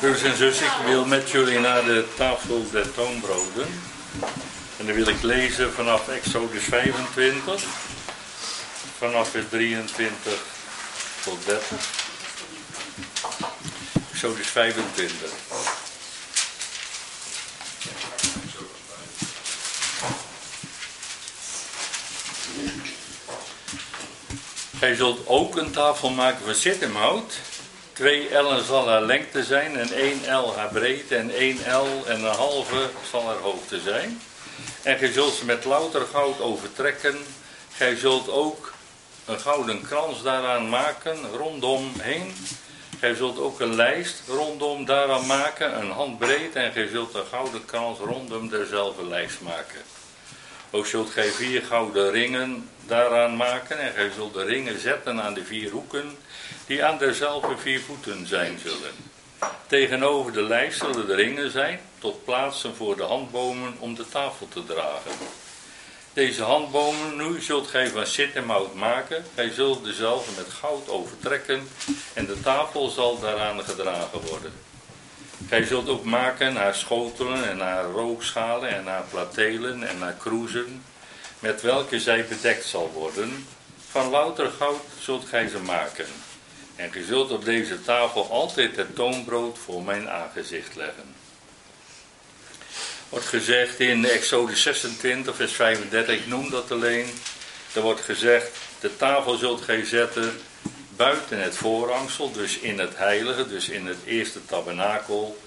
Broers en zus, ik wil met jullie naar de tafel der toonbroden. En dan wil ik lezen vanaf Exodus 25, vanaf vers 23 tot 30. Exodus 25. Gij zult ook een tafel maken van zittemhout. Twee ellen zal haar lengte zijn en één el haar breedte en één el en een halve zal haar hoogte zijn. En gij zult ze met louter goud overtrekken. Gij zult ook een gouden krans daaraan maken, rondom heen. Gij zult ook een lijst rondom daaraan maken, een handbreed. En gij zult een gouden krans rondom derzelfde lijst maken. Ook zult gij vier gouden ringen daaraan maken. En gij zult de ringen zetten aan de vier hoeken, die aan derzelfde vier voeten zijn zullen. Tegenover de lijst zullen de ringen zijn, tot plaatsen voor de handbomen om de tafel te dragen. Deze handbomen nu zult gij van zittermout maken. Gij zult dezelfde met goud overtrekken en de tafel zal daaraan gedragen worden. Gij zult ook maken haar schotelen en haar rookschalen en haar platelen en haar kroezen, met welke zij bedekt zal worden. Van louter goud zult gij ze maken. En gij zult op deze tafel altijd het toonbrood voor mijn aangezicht leggen. Wordt gezegd in Exodus 26, vers 35, ik noem dat alleen. Er wordt gezegd, de tafel zult gij zetten buiten het voorhangsel, dus in het heilige, dus in het eerste tabernakel.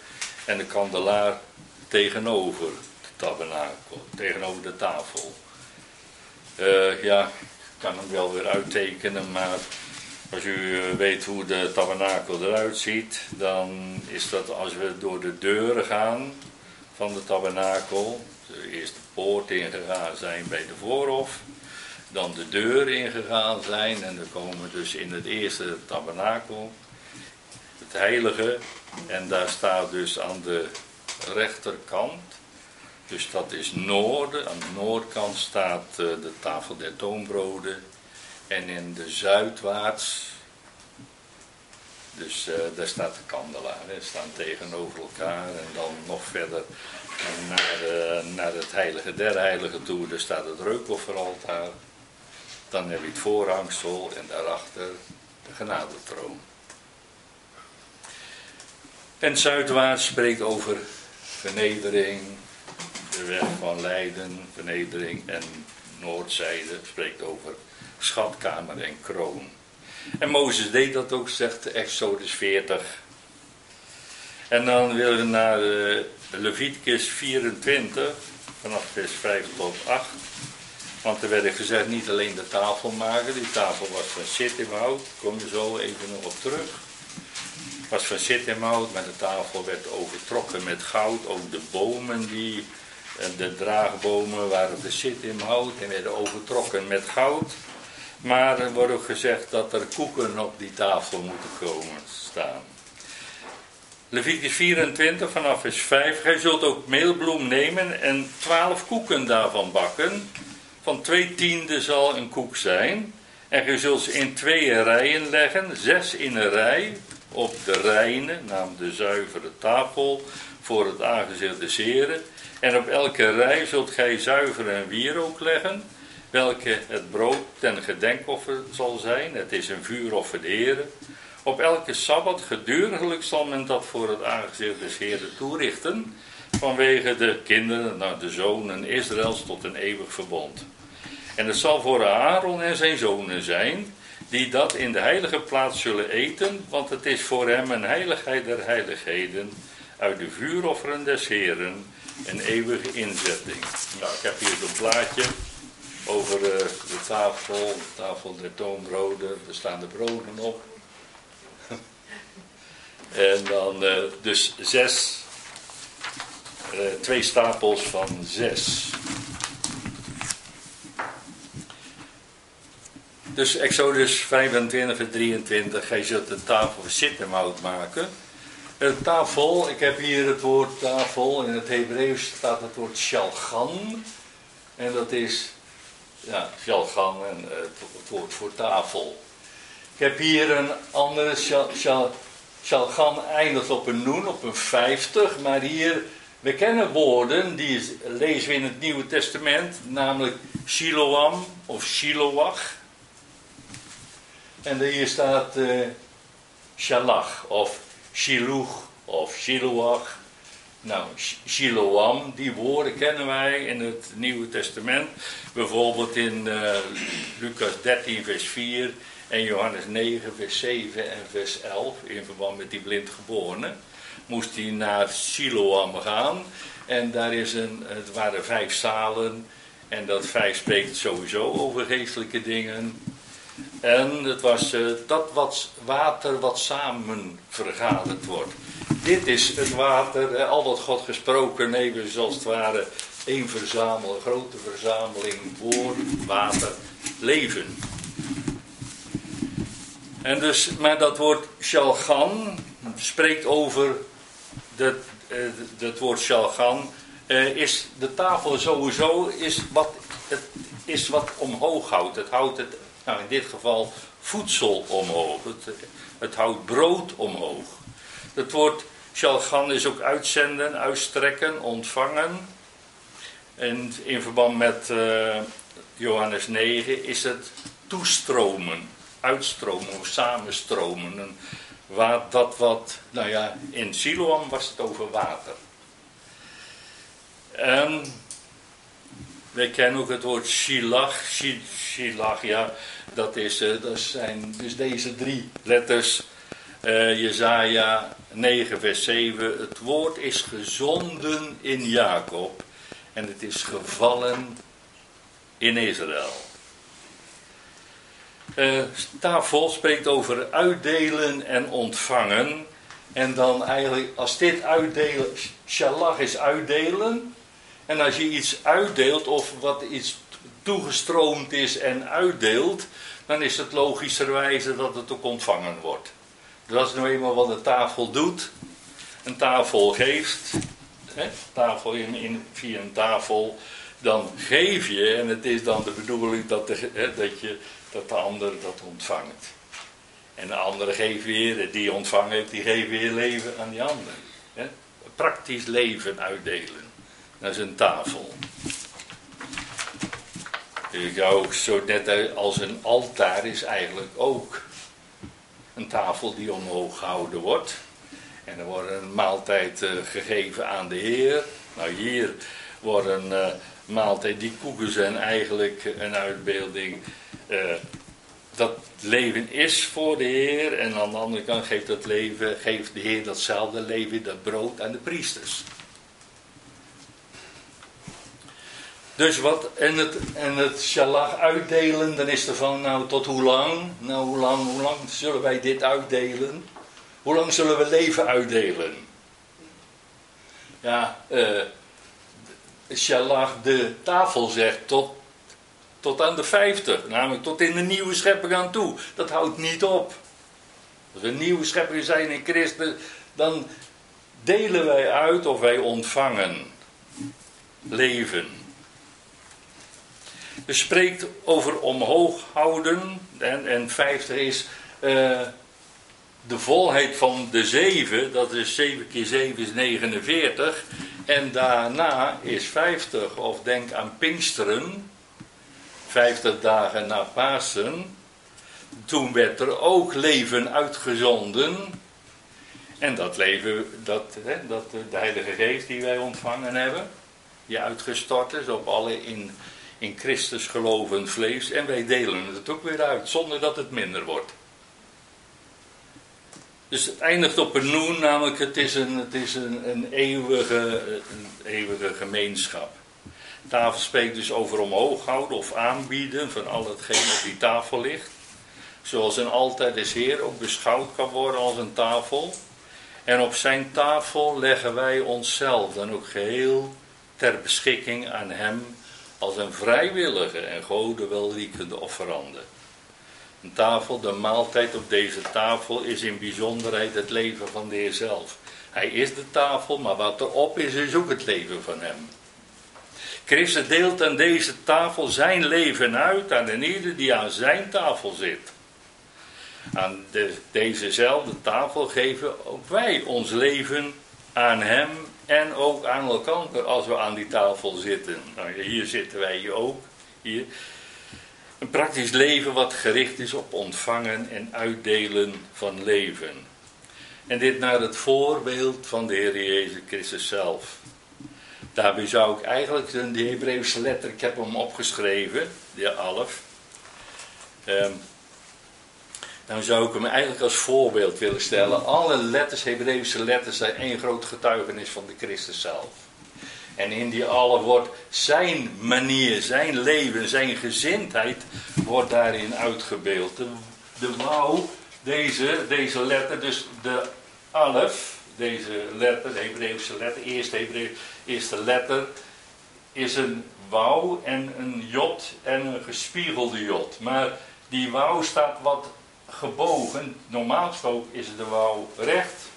En de kandelaar tegenover het tabernakel, tegenover de tafel. Uh, ja, ik kan hem wel weer uittekenen, maar als u eh, weet hoe de tabernakel eruit ziet, dan is dat als we door de deuren gaan van de tabernakel, eerst de poort ingegaan zijn bij de voorhof, dan de deur ingegaan zijn en dan komen we dus in het eerste tabernakel, het heilige, en daar staat dus aan de rechterkant, dus dat is noorden, aan de noordkant staat eh, de tafel der toonbroden en in de zuidwaarts, dus uh, daar staat de kandelaar, hè, staan tegenover elkaar. En dan nog verder naar, naar het heilige der heiligen toe, daar staat het reukofferaltaar. Dan heb je het voorhangsel en daarachter de genadetroon. En zuidwaarts spreekt over vernedering, de weg van lijden, vernedering. En noordzijde spreekt over schatkamer en kroon. En Mozes deed dat ook, zegt Exodus 40. En dan willen we naar uh, Leviticus 24, vanaf vers 5 tot 8. Want er werd gezegd niet alleen de tafel maken, die tafel was van zittimhout, kom je zo even nog op terug. Was van zittimhout, maar de tafel werd overtrokken met goud, ook de bomen die, de draagbomen waren van zittimhout en werden overtrokken met goud. Maar er wordt ook gezegd dat er koeken op die tafel moeten komen staan. Leviticus 24 vanaf vers 5. Gij zult ook meelbloem nemen en twaalf koeken daarvan bakken. Van twee tiende zal een koek zijn. En gij zult ze in twee rijen leggen, zes in een rij, op de reine, namelijk de zuivere tafel, voor het aangezicht des heren. En op elke rij zult gij zuiver en wierook leggen welke het brood ten gedenkoffer zal zijn. Het is een vuuroffer de Heer. Op elke Sabbat geduriglijk zal men dat voor het aangezicht des Heeren toerichten, vanwege de kinderen, nou de zonen Israëls tot een eeuwig verbond. En het zal voor Aaron en zijn zonen zijn, die dat in de heilige plaats zullen eten, want het is voor hem een heiligheid der heiligheden, uit de vuurofferen des Heren, een eeuwige inzetting. Nou, ik heb hier zo'n plaatje over eh, de tafel, de tafel der toonbroden, er staan de broden op. en dan uh, dus zes, uh, twee stapels van zes. Dus Exodus 25 en 23, gij zult de tafel zittermout maken. De tafel, ik heb hier het woord tafel, in het Hebreeuws staat het woord shalgan. En dat is ja, sjalgan en uh, het woord voor tafel. Ik heb hier een andere Shalgan eindigt op een noen, op een 50, maar hier, we kennen woorden, die lezen we in het Nieuwe Testament, namelijk Shiloam of Shiloach. En hier staat uh, Shalach of Shiluch of Shiloach. Nou, Shiloam, die woorden kennen wij in het Nieuwe Testament. Bijvoorbeeld in uh, Lucas 13, vers 4 en Johannes 9, vers 7 en vers 11. In verband met die blindgeborene. Moest hij naar Siloam gaan. En daar is een, het waren vijf zalen. En dat vijf spreekt sowieso over geestelijke dingen. En het was uh, dat wat water wat samen vergaderd wordt. Dit is het water, al wat God gesproken heeft, zoals het ware één verzameling, een grote verzameling woord, water, leven. En dus, maar dat woord shalgan spreekt over dat, uh, dat woord shalgan. Is de tafel sowieso is wat, het is wat omhoog houdt. Het houdt het, nou in dit geval voedsel omhoog. Het, houdt brood omhoog. Het woord shalgan is ook uitzenden, uitstrekken, ontvangen. En in verband met uh, Johannes 9 is het toestromen, uitstromen of samenstromen. Waar dat wat, nou ja, in Siloam was het over water. En wij kennen ook het woord Shilach. Shilach, ja, dat, is, uh, dat zijn dus deze drie letters. Uh, Jezaja 9, vers 7. Het woord is gezonden in Jacob en het is gevallen in Israël. Uh, tafel spreekt over uitdelen en ontvangen. En dan eigenlijk, als dit uitdelen, shalach is uitdelen. En als je iets uitdeelt of wat iets toegestroomd is en uitdeelt, dan is het logischerwijze dat het ook ontvangen wordt. Dat is nou eenmaal wat de tafel doet. Een tafel geeft, hè, tafel in, in, via een tafel, dan geef je, en het is dan de bedoeling dat de, dat je, dat de ander dat ontvangt. En de andere geeft weer, die ontvangen heeft, die geeft weer leven aan die ander. Hè. Praktisch leven uitdelen. Is een tafel. Ik ook zo net als een altaar is eigenlijk ook een tafel die omhoog gehouden wordt. En er wordt een maaltijd uh, gegeven aan de Heer. Nou, hier wordt een uh, maaltijd, die koeken zijn eigenlijk een uitbeelding. Uh, dat leven is voor de Heer. En aan de andere kant geeft dat leven, geeft de Heer datzelfde leven, dat brood aan de priesters. Dus wat, en het, en het shalach uitdelen, dan is er van, nou tot hoe lang? Nou, hoe lang, hoe lang zullen wij dit uitdelen? Hoe lang zullen we leven uitdelen? Ja, uh, shalach de tafel zegt tot, tot aan de 50, namelijk tot in de nieuwe schepping aan toe. Dat houdt niet op. Als we een nieuwe schepping zijn in Christus, dan delen wij uit of wij ontvangen leven. Spreekt over omhoog houden. En, en 50 is uh, de volheid van de 7. Dat is 7 keer 7 is 49. En daarna is 50. Of denk aan Pinksteren. 50 dagen na Pasen. Toen werd er ook leven uitgezonden. En dat leven, dat, hè, dat de Heilige Geest die wij ontvangen hebben, die uitgestort is op alle in, in Christus gelovend vlees. En wij delen het ook weer uit, zonder dat het minder wordt. Dus het eindigt op een noen, namelijk het is een, het is een, een, eeuwige, een eeuwige gemeenschap. tafel spreekt dus over omhoog houden of aanbieden van al hetgeen op die tafel ligt. Zoals een altijd is Heer ook beschouwd kan worden als een tafel. En op zijn tafel leggen wij onszelf dan ook geheel ter beschikking aan Hem als een vrijwillige en gode welriekende offerande. Een tafel, de maaltijd op deze tafel is in bijzonderheid het leven van de Heer zelf. Hij is de tafel, maar wat erop is, is ook het leven van Hem. Christus deelt aan deze tafel zijn leven uit aan ieder die aan zijn tafel zit. aan de, dezezelfde tafel geven ook wij ons leven aan Hem en ook aan elkaar als we aan die tafel zitten. Nou, hier zitten wij ook. Hier. Een praktisch leven wat gericht is op ontvangen en uitdelen van leven. En dit naar het voorbeeld van de Heer Jezus Christus zelf. Daarbij zou ik eigenlijk de Hebreeuwse letter, ik heb hem opgeschreven, de alf. Um, dan zou ik hem eigenlijk als voorbeeld willen stellen. Alle letters, Hebreeuwse letters, zijn één groot getuigenis van de Christus zelf. En in die alle wordt zijn manier, zijn leven, zijn gezindheid wordt daarin uitgebeeld. De, de deze, deze letter, dus de alef, deze letter, de Hebreeuwse letter, eerste, Hebreeuw, eerste letter, is een wou en een jot en een gespiegelde jot. Maar die wou staat wat gebogen. Normaal gesproken is de wou recht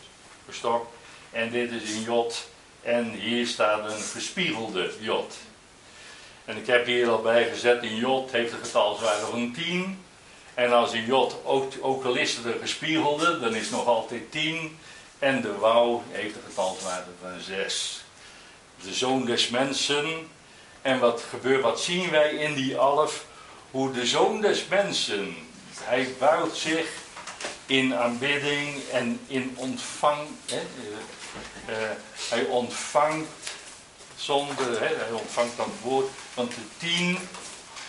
gestokt en dit is een jot en hier staat een gespiegelde jot. En ik heb hier al bij gezet, een jot heeft een getalswaarde van 10. En als een jot ook, ook al is het een gespiegelde, dan is het nog altijd 10. En de wouw heeft een getalswaarde van 6. De zoon des mensen. En wat gebeurt, wat zien wij in die alf? Hoe de zoon des mensen, hij buigt zich in aanbidding en in ontvang. Hè, uh, uh, hij ontvangt zonder, hè, hij ontvangt dat woord, want de tien,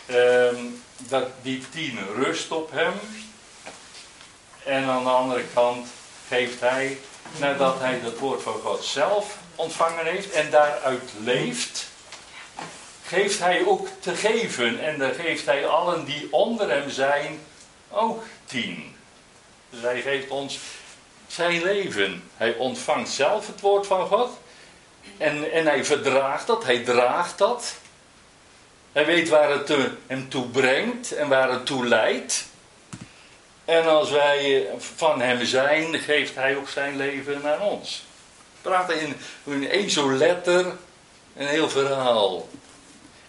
uh, dat, die tien rust op hem. En aan de andere kant geeft hij, nadat hij dat woord van God zelf ontvangen heeft en daaruit leeft, geeft hij ook te geven. En dan geeft hij allen die onder hem zijn ook tien. Dus hij geeft ons zijn leven. Hij ontvangt zelf het woord van God. En, en hij verdraagt dat, hij draagt dat. Hij weet waar het hem toe brengt en waar het toe leidt. En als wij van hem zijn, geeft hij ook zijn leven aan ons. Praat in, in één zo'n letter een heel verhaal.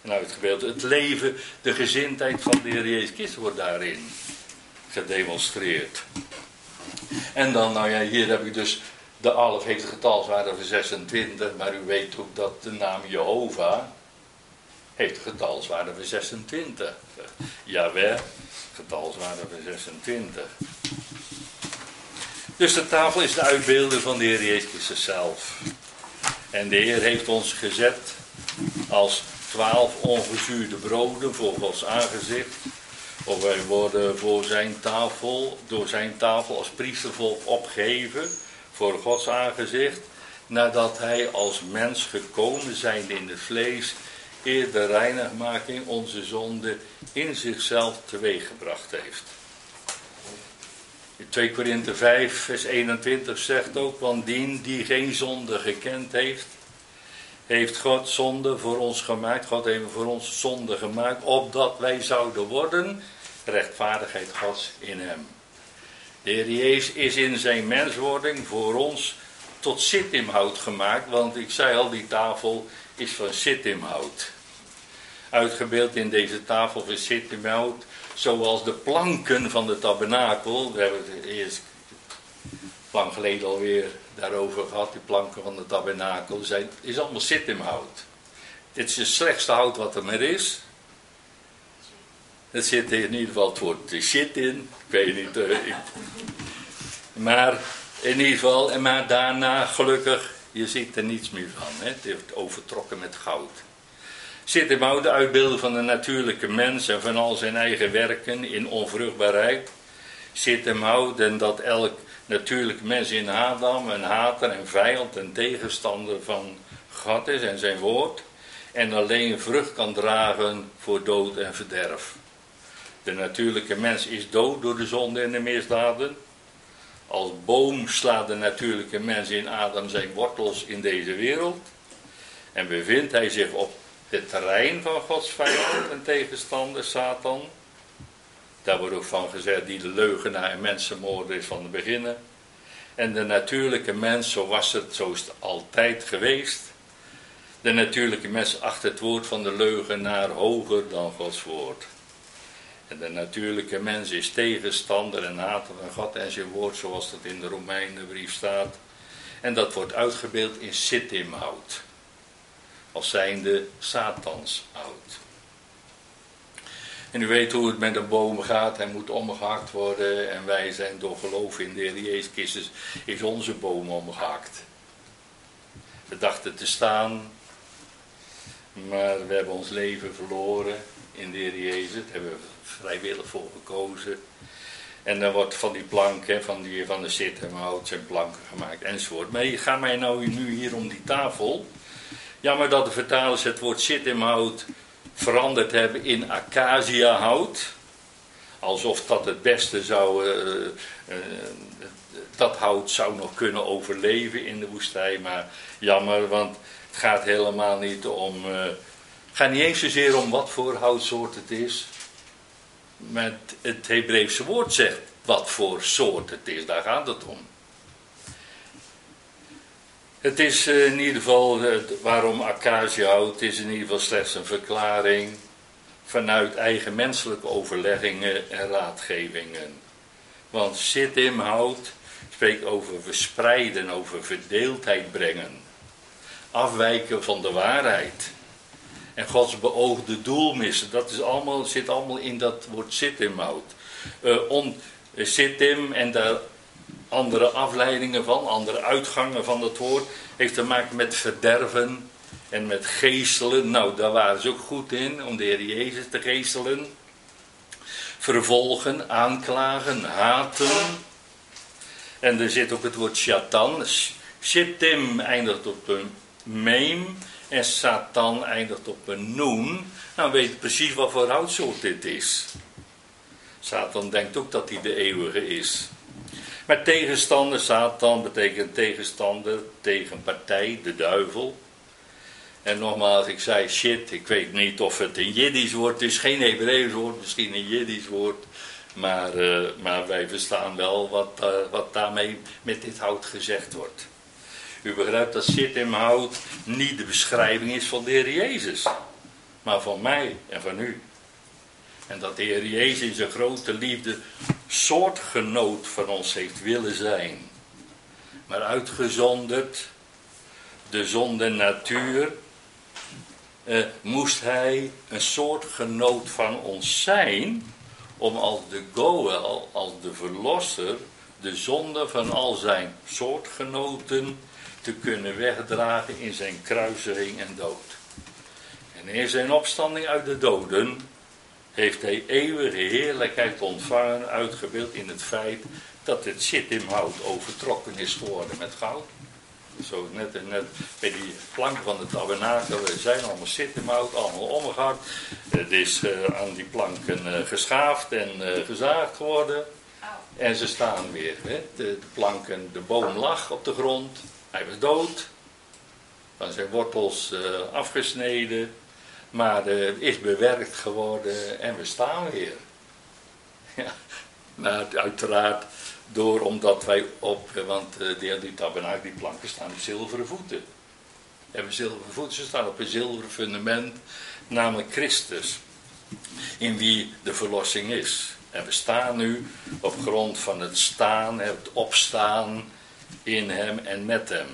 En uitgebeeld. Het leven, de gezindheid van de Heer Jezus Christus wordt daarin gedemonstreerd. En dan, nou ja, hier heb ik dus, de alf heeft een getalswaarde van 26, maar u weet ook dat de naam Jehovah heeft een getalswaarde van 26. Jawel, getalswaarde van 26. Dus de tafel is de uitbeelding van de Heer Jezus zelf. En de Heer heeft ons gezet als twaalf ongezuurde broden voor Gods aangezicht. Of wij worden voor zijn tafel, door zijn tafel als priestervolk opgeheven voor Gods aangezicht. Nadat hij als mens gekomen zijn in het vlees, eer de reinigmaking onze zonde in zichzelf teweeggebracht heeft. In 2 Korinthe 5, vers 21 zegt ook, want die die geen zonde gekend heeft, heeft God zonde voor ons gemaakt. God heeft voor ons zonde gemaakt, opdat wij zouden worden rechtvaardigheid Gods in hem. De Heer Jezus is in zijn menswording voor ons tot sitimhout gemaakt, want ik zei al, die tafel is van sitimhout. Uitgebeeld in deze tafel van sitimhout, zoals de planken van de tabernakel, we hebben het eerst lang geleden alweer daarover gehad, die planken van de tabernakel, zijn, is allemaal sitimhout. Dit is het slechtste hout wat er maar is. Er zit in ieder geval het woord shit in. Ik weet niet. Ik... Maar in ieder geval, en maar daarna gelukkig, je ziet er niets meer van. Hè? Het heeft overtrokken met goud. Zit in oude uitbeelden van de natuurlijke mens en van al zijn eigen werken in onvruchtbaarheid. Zit hem houden dat elk natuurlijk mens in Adam een hater en vijand en tegenstander van God is en zijn woord. En alleen vrucht kan dragen voor dood en verderf. De natuurlijke mens is dood door de zonde en de misdaden. Als boom slaat de natuurlijke mens in Adam zijn wortels in deze wereld. En bevindt hij zich op het terrein van Gods vijand en tegenstander, Satan. Daar wordt ook van gezegd, die de leugenaar en mensenmoorder is van het beginnen. En de natuurlijke mens, zo was het, zo is het altijd geweest. De natuurlijke mens acht het woord van de leugenaar hoger dan Gods woord. En de natuurlijke mens is tegenstander en hater van God en zijn woord, zoals dat in de Romeinenbrief staat. En dat wordt uitgebeeld in sittimhout. Als zijnde satanshout. En u weet hoe het met een boom gaat. Hij moet omgehakt worden. En wij zijn door geloof in de Heer Jezus is onze boom omgehakt. We dachten te staan. Maar we hebben ons leven verloren in de Heer Jezus. Daar hebben we vrijwillig voor gekozen. En dan wordt van die planken, van, die, van de zitterhout zijn planken gemaakt enzovoort. Maar gaat mij nou nu hier om die tafel. Jammer dat de vertalers het woord zitterhout veranderd hebben in acaciahout. Alsof dat het beste zou, uh, uh, dat hout zou nog kunnen overleven in de woestijn. Maar jammer, want het gaat helemaal niet om, uh, het gaat niet eens zozeer om wat voor houtsoort het is. Maar het Hebreeuwse woord zegt wat voor soort het is, daar gaat het om. Het is eh, in ieder geval, waarom acaciahout, is in ieder geval slechts een verklaring vanuit eigen menselijke overleggingen en raadgevingen. Want hout spreekt over verspreiden, over verdeeldheid brengen. Afwijken van de waarheid. En Gods beoogde doel missen. Dat is allemaal, zit allemaal in dat woord sitimhout. Uh, on, sitim en daar andere afleidingen van, andere uitgangen van het woord, heeft te maken met verderven en met geestelen. Nou, daar waren ze ook goed in, om de Heer Jezus te geestelen. Vervolgen, aanklagen, haten. En er zit ook het woord shatan. Shittim eindigt op een meem. En Satan eindigt op een noen. Nou weet je precies wat voor houtsoort dit is. Satan denkt ook dat hij de eeuwige is. Maar tegenstander, Satan betekent tegenstander, tegenpartij, de duivel. En nogmaals, ik zei shit, ik weet niet of het een Jiddisch woord is, geen Hebreeuws woord, misschien een Jiddisch woord. Maar, uh, maar wij verstaan wel wat, uh, wat daarmee met dit hout gezegd wordt. U begrijpt dat shit in hout niet de beschrijving is van de Heer Jezus, maar van mij en van u. En dat de Heer Jezus in zijn grote liefde soortgenoot van ons heeft willen zijn. Maar uitgezonderd de zonde natuur, eh, moest hij een soortgenoot van ons zijn, om als de Goel, als de verlosser, de zonde van al zijn soortgenoten te kunnen wegdragen in zijn kruising en dood. En in zijn opstanding uit de doden heeft hij eeuwige heerlijkheid ontvangen, uitgebeeld in het feit dat het hout overtrokken is geworden met goud. Zo net, net bij die plank van de tabernakel zijn allemaal zittimhout, allemaal omgehakt. Het is uh, aan die planken uh, geschaafd en uh, gezaagd geworden. En ze staan weer. Hè. De, de, planken, de boom lag op de grond. Hij was dood. Van zijn wortels afgesneden. Maar uh, is bewerkt geworden en we staan weer. Ja, uiteraard door omdat wij op, want uh, die, die die planken staan op zilveren voeten. Hebben zilveren voeten, ze staan op een zilveren fundament, namelijk Christus, in wie de verlossing is. En we staan nu op grond van het staan, het opstaan in hem en met hem.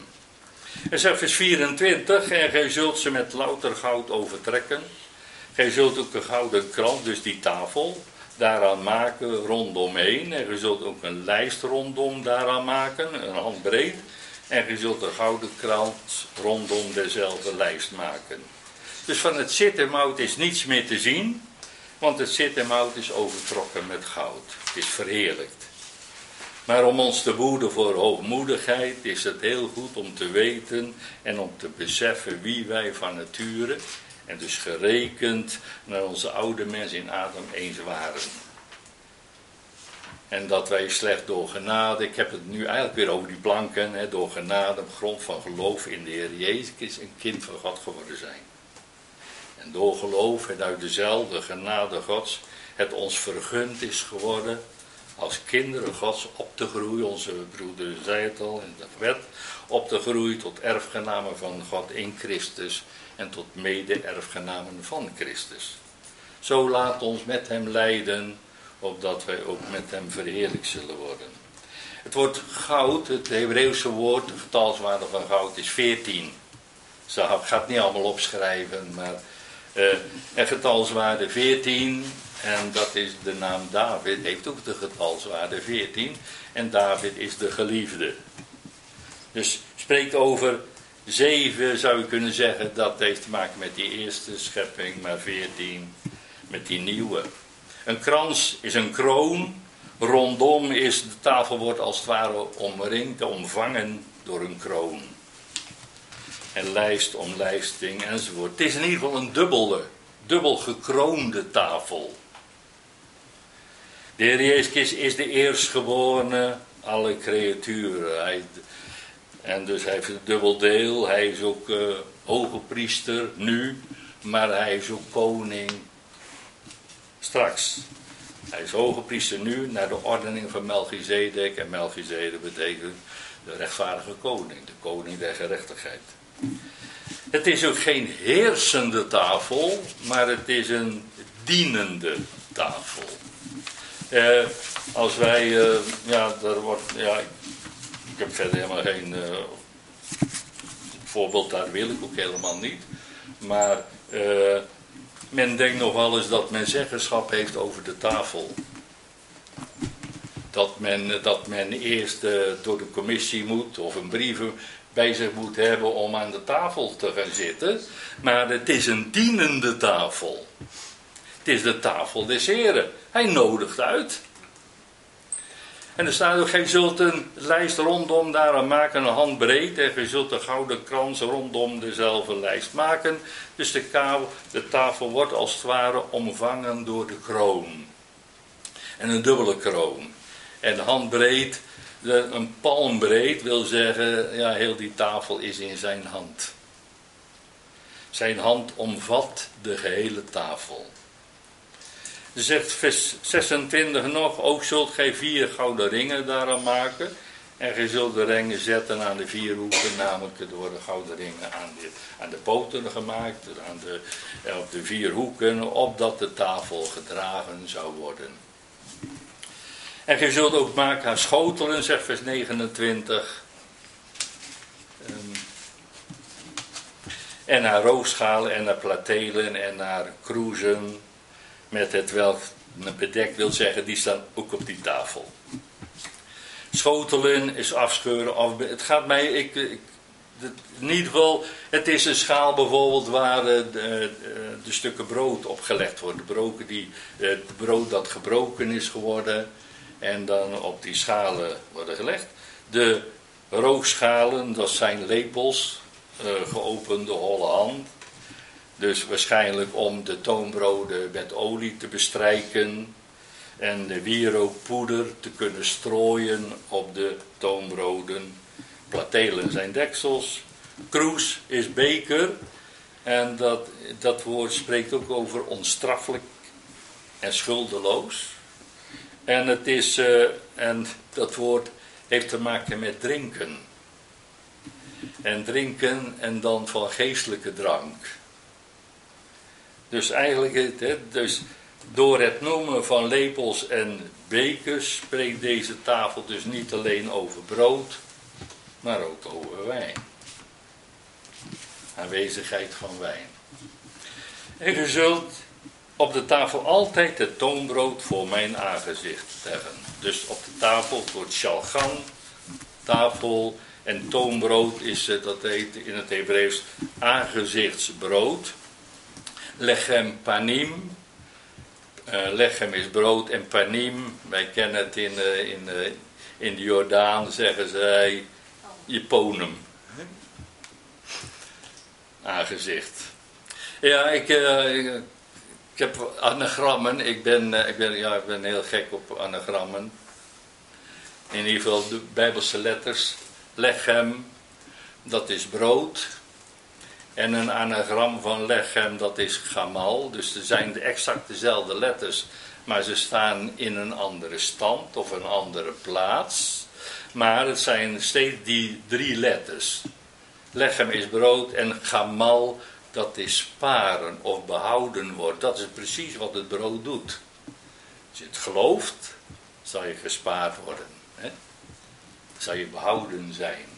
En zegt vers 24, en gij zult ze met louter goud overtrekken. Gij zult ook een gouden krant, dus die tafel, daaraan maken rondomheen. En gij zult ook een lijst rondom daaraan maken, een handbreed. En gij zult een gouden krant rondom dezelfde lijst maken. Dus van het zittermout is niets meer te zien, want het zittermout is overtrokken met goud. Het is verheerlijkt. Maar om ons te woeden voor hoogmoedigheid is het heel goed om te weten en om te beseffen wie wij van nature en dus gerekend naar onze oude mens in Adam eens waren. En dat wij slecht door genade, ik heb het nu eigenlijk weer over die planken, hè, door genade op grond van geloof in de Heer Jezus een kind van God geworden zijn. En door geloof en uit dezelfde genade Gods het ons vergund is geworden als kinderen Gods op te groeien. Onze broeder zei het al in de wet. Op te groeien tot erfgenamen van God in Christus. En tot mede-erfgenamen van Christus. Zo laat ons met hem lijden, opdat wij ook met hem verheerlijk zullen worden. Het woord goud, het Hebreeuwse woord, de getalswaarde van goud is 14. Ze gaat niet allemaal opschrijven, maar uh, en getalswaarde 14, en dat is de naam David, heeft ook de getalswaarde 14. En David is de geliefde. Dus spreekt over zeven, zou je kunnen zeggen, dat heeft te maken met die eerste schepping, maar 14 met die nieuwe. Een krans is een kroon, rondom is de tafel wordt als het ware omringd, omvangen door een kroon. En lijst om lijsting enzovoort. Het is in ieder geval een dubbele, dubbel gekroonde tafel. De Heer Jezus is de eerstgeborene alle creaturen. Hij, en dus hij heeft een dubbel deel. Hij is ook uh, hoge priester nu, maar hij is ook koning straks. Hij is hoge priester nu naar de ordening van Melchizedek. En Melchizedek betekent de rechtvaardige koning, de koning der gerechtigheid. Het is ook geen heersende tafel, maar het is een dienende tafel. Eh, als wij, eh, ja, er wordt, ja, ik heb verder helemaal geen uh, voorbeeld, daar wil ik ook helemaal niet. Maar men denkt nog wel eens dat men zeggenschap heeft over de tafel. Dat men, dat men eerst door de commissie moet of een brief bij zich moet hebben om aan de tafel te gaan zitten. Maar het is een dienende tafel. Het is de tafel des heren. Hij nodigt uit. En er staat ook, gij zult een lijst rondom daaraan maken, een handbreed. En gij zult een gouden krans rondom dezelfde lijst maken. Dus de, de tafel wordt als het ware omvangen door de kroon. En een dubbele kroon. En handbreed, een palmbreed wil zeggen, ja, heel die tafel is in zijn hand. Zijn hand omvat de gehele tafel. Zegt vers 26 nog, ook zult gij vier gouden ringen daaraan maken. En gij zult de ringen zetten aan de vier hoeken, namelijk er worden gouden ringen aan de, aan de poten gemaakt, aan de, op de vier hoeken, opdat de tafel gedragen zou worden. En gij zult ook maken haar schotelen, zegt vers 29. Um, ehm, en haar rookschalen en haar platelen en haar kroezen met het welk bedekt wil zeggen, die staan ook op die tafel. Schotelen is afscheuren. Af, het gaat mij, ik, ik geval, het is een schaal bijvoorbeeld waar de, de, de stukken brood opgelegd worden. Broken die, het brood dat gebroken is geworden en dan op die schalen worden gelegd. De rookschalen, dat zijn lepels, geopende holle hand. Dus waarschijnlijk om de toonbroden met olie te bestrijken en de wierookpoeder te kunnen strooien op de toonbroden. Platelen zijn deksels. Kroes is beker. En dat, dat woord spreekt ook over onstraffelijk en schuldeloos. En, het is, uh, en dat woord heeft te maken met drinken. En drinken en dan van geestelijke drank. Dus eigenlijk, dus door het noemen van lepels en bekers spreekt deze tafel dus niet alleen over brood, maar ook over wijn. Aanwezigheid van wijn. En u zult op de tafel altijd het toonbrood voor mijn aangezicht leggen. Dus op de tafel wordt shalgan, tafel en toonbrood is, dat heet in het Hebreeuws aangezichtsbrood. Lechem panim. Uh, lechem is brood en panim. Wij kennen het in, uh, in, uh, in de Jordaan, zeggen zij, jeponum. Aangezicht. Ja, ik, ik, ik, heb anagrammen. Ik ben, ik, ben, ja, ik ben heel gek op anagrammen. In ieder geval de Bijbelse letters. Lechem, dat is brood. En een anagram van lechem, dat is gamal. Dus er zijn exact dezelfde letters, maar ze staan in een andere stand of een andere plaats. Maar het zijn steeds die drie letters. Lechem is brood en gamal, dat is sparen of behouden wordt. Dat is precies wat het brood doet. Als je het gelooft, zal je gespaard worden. Hè? Zal je behouden zijn.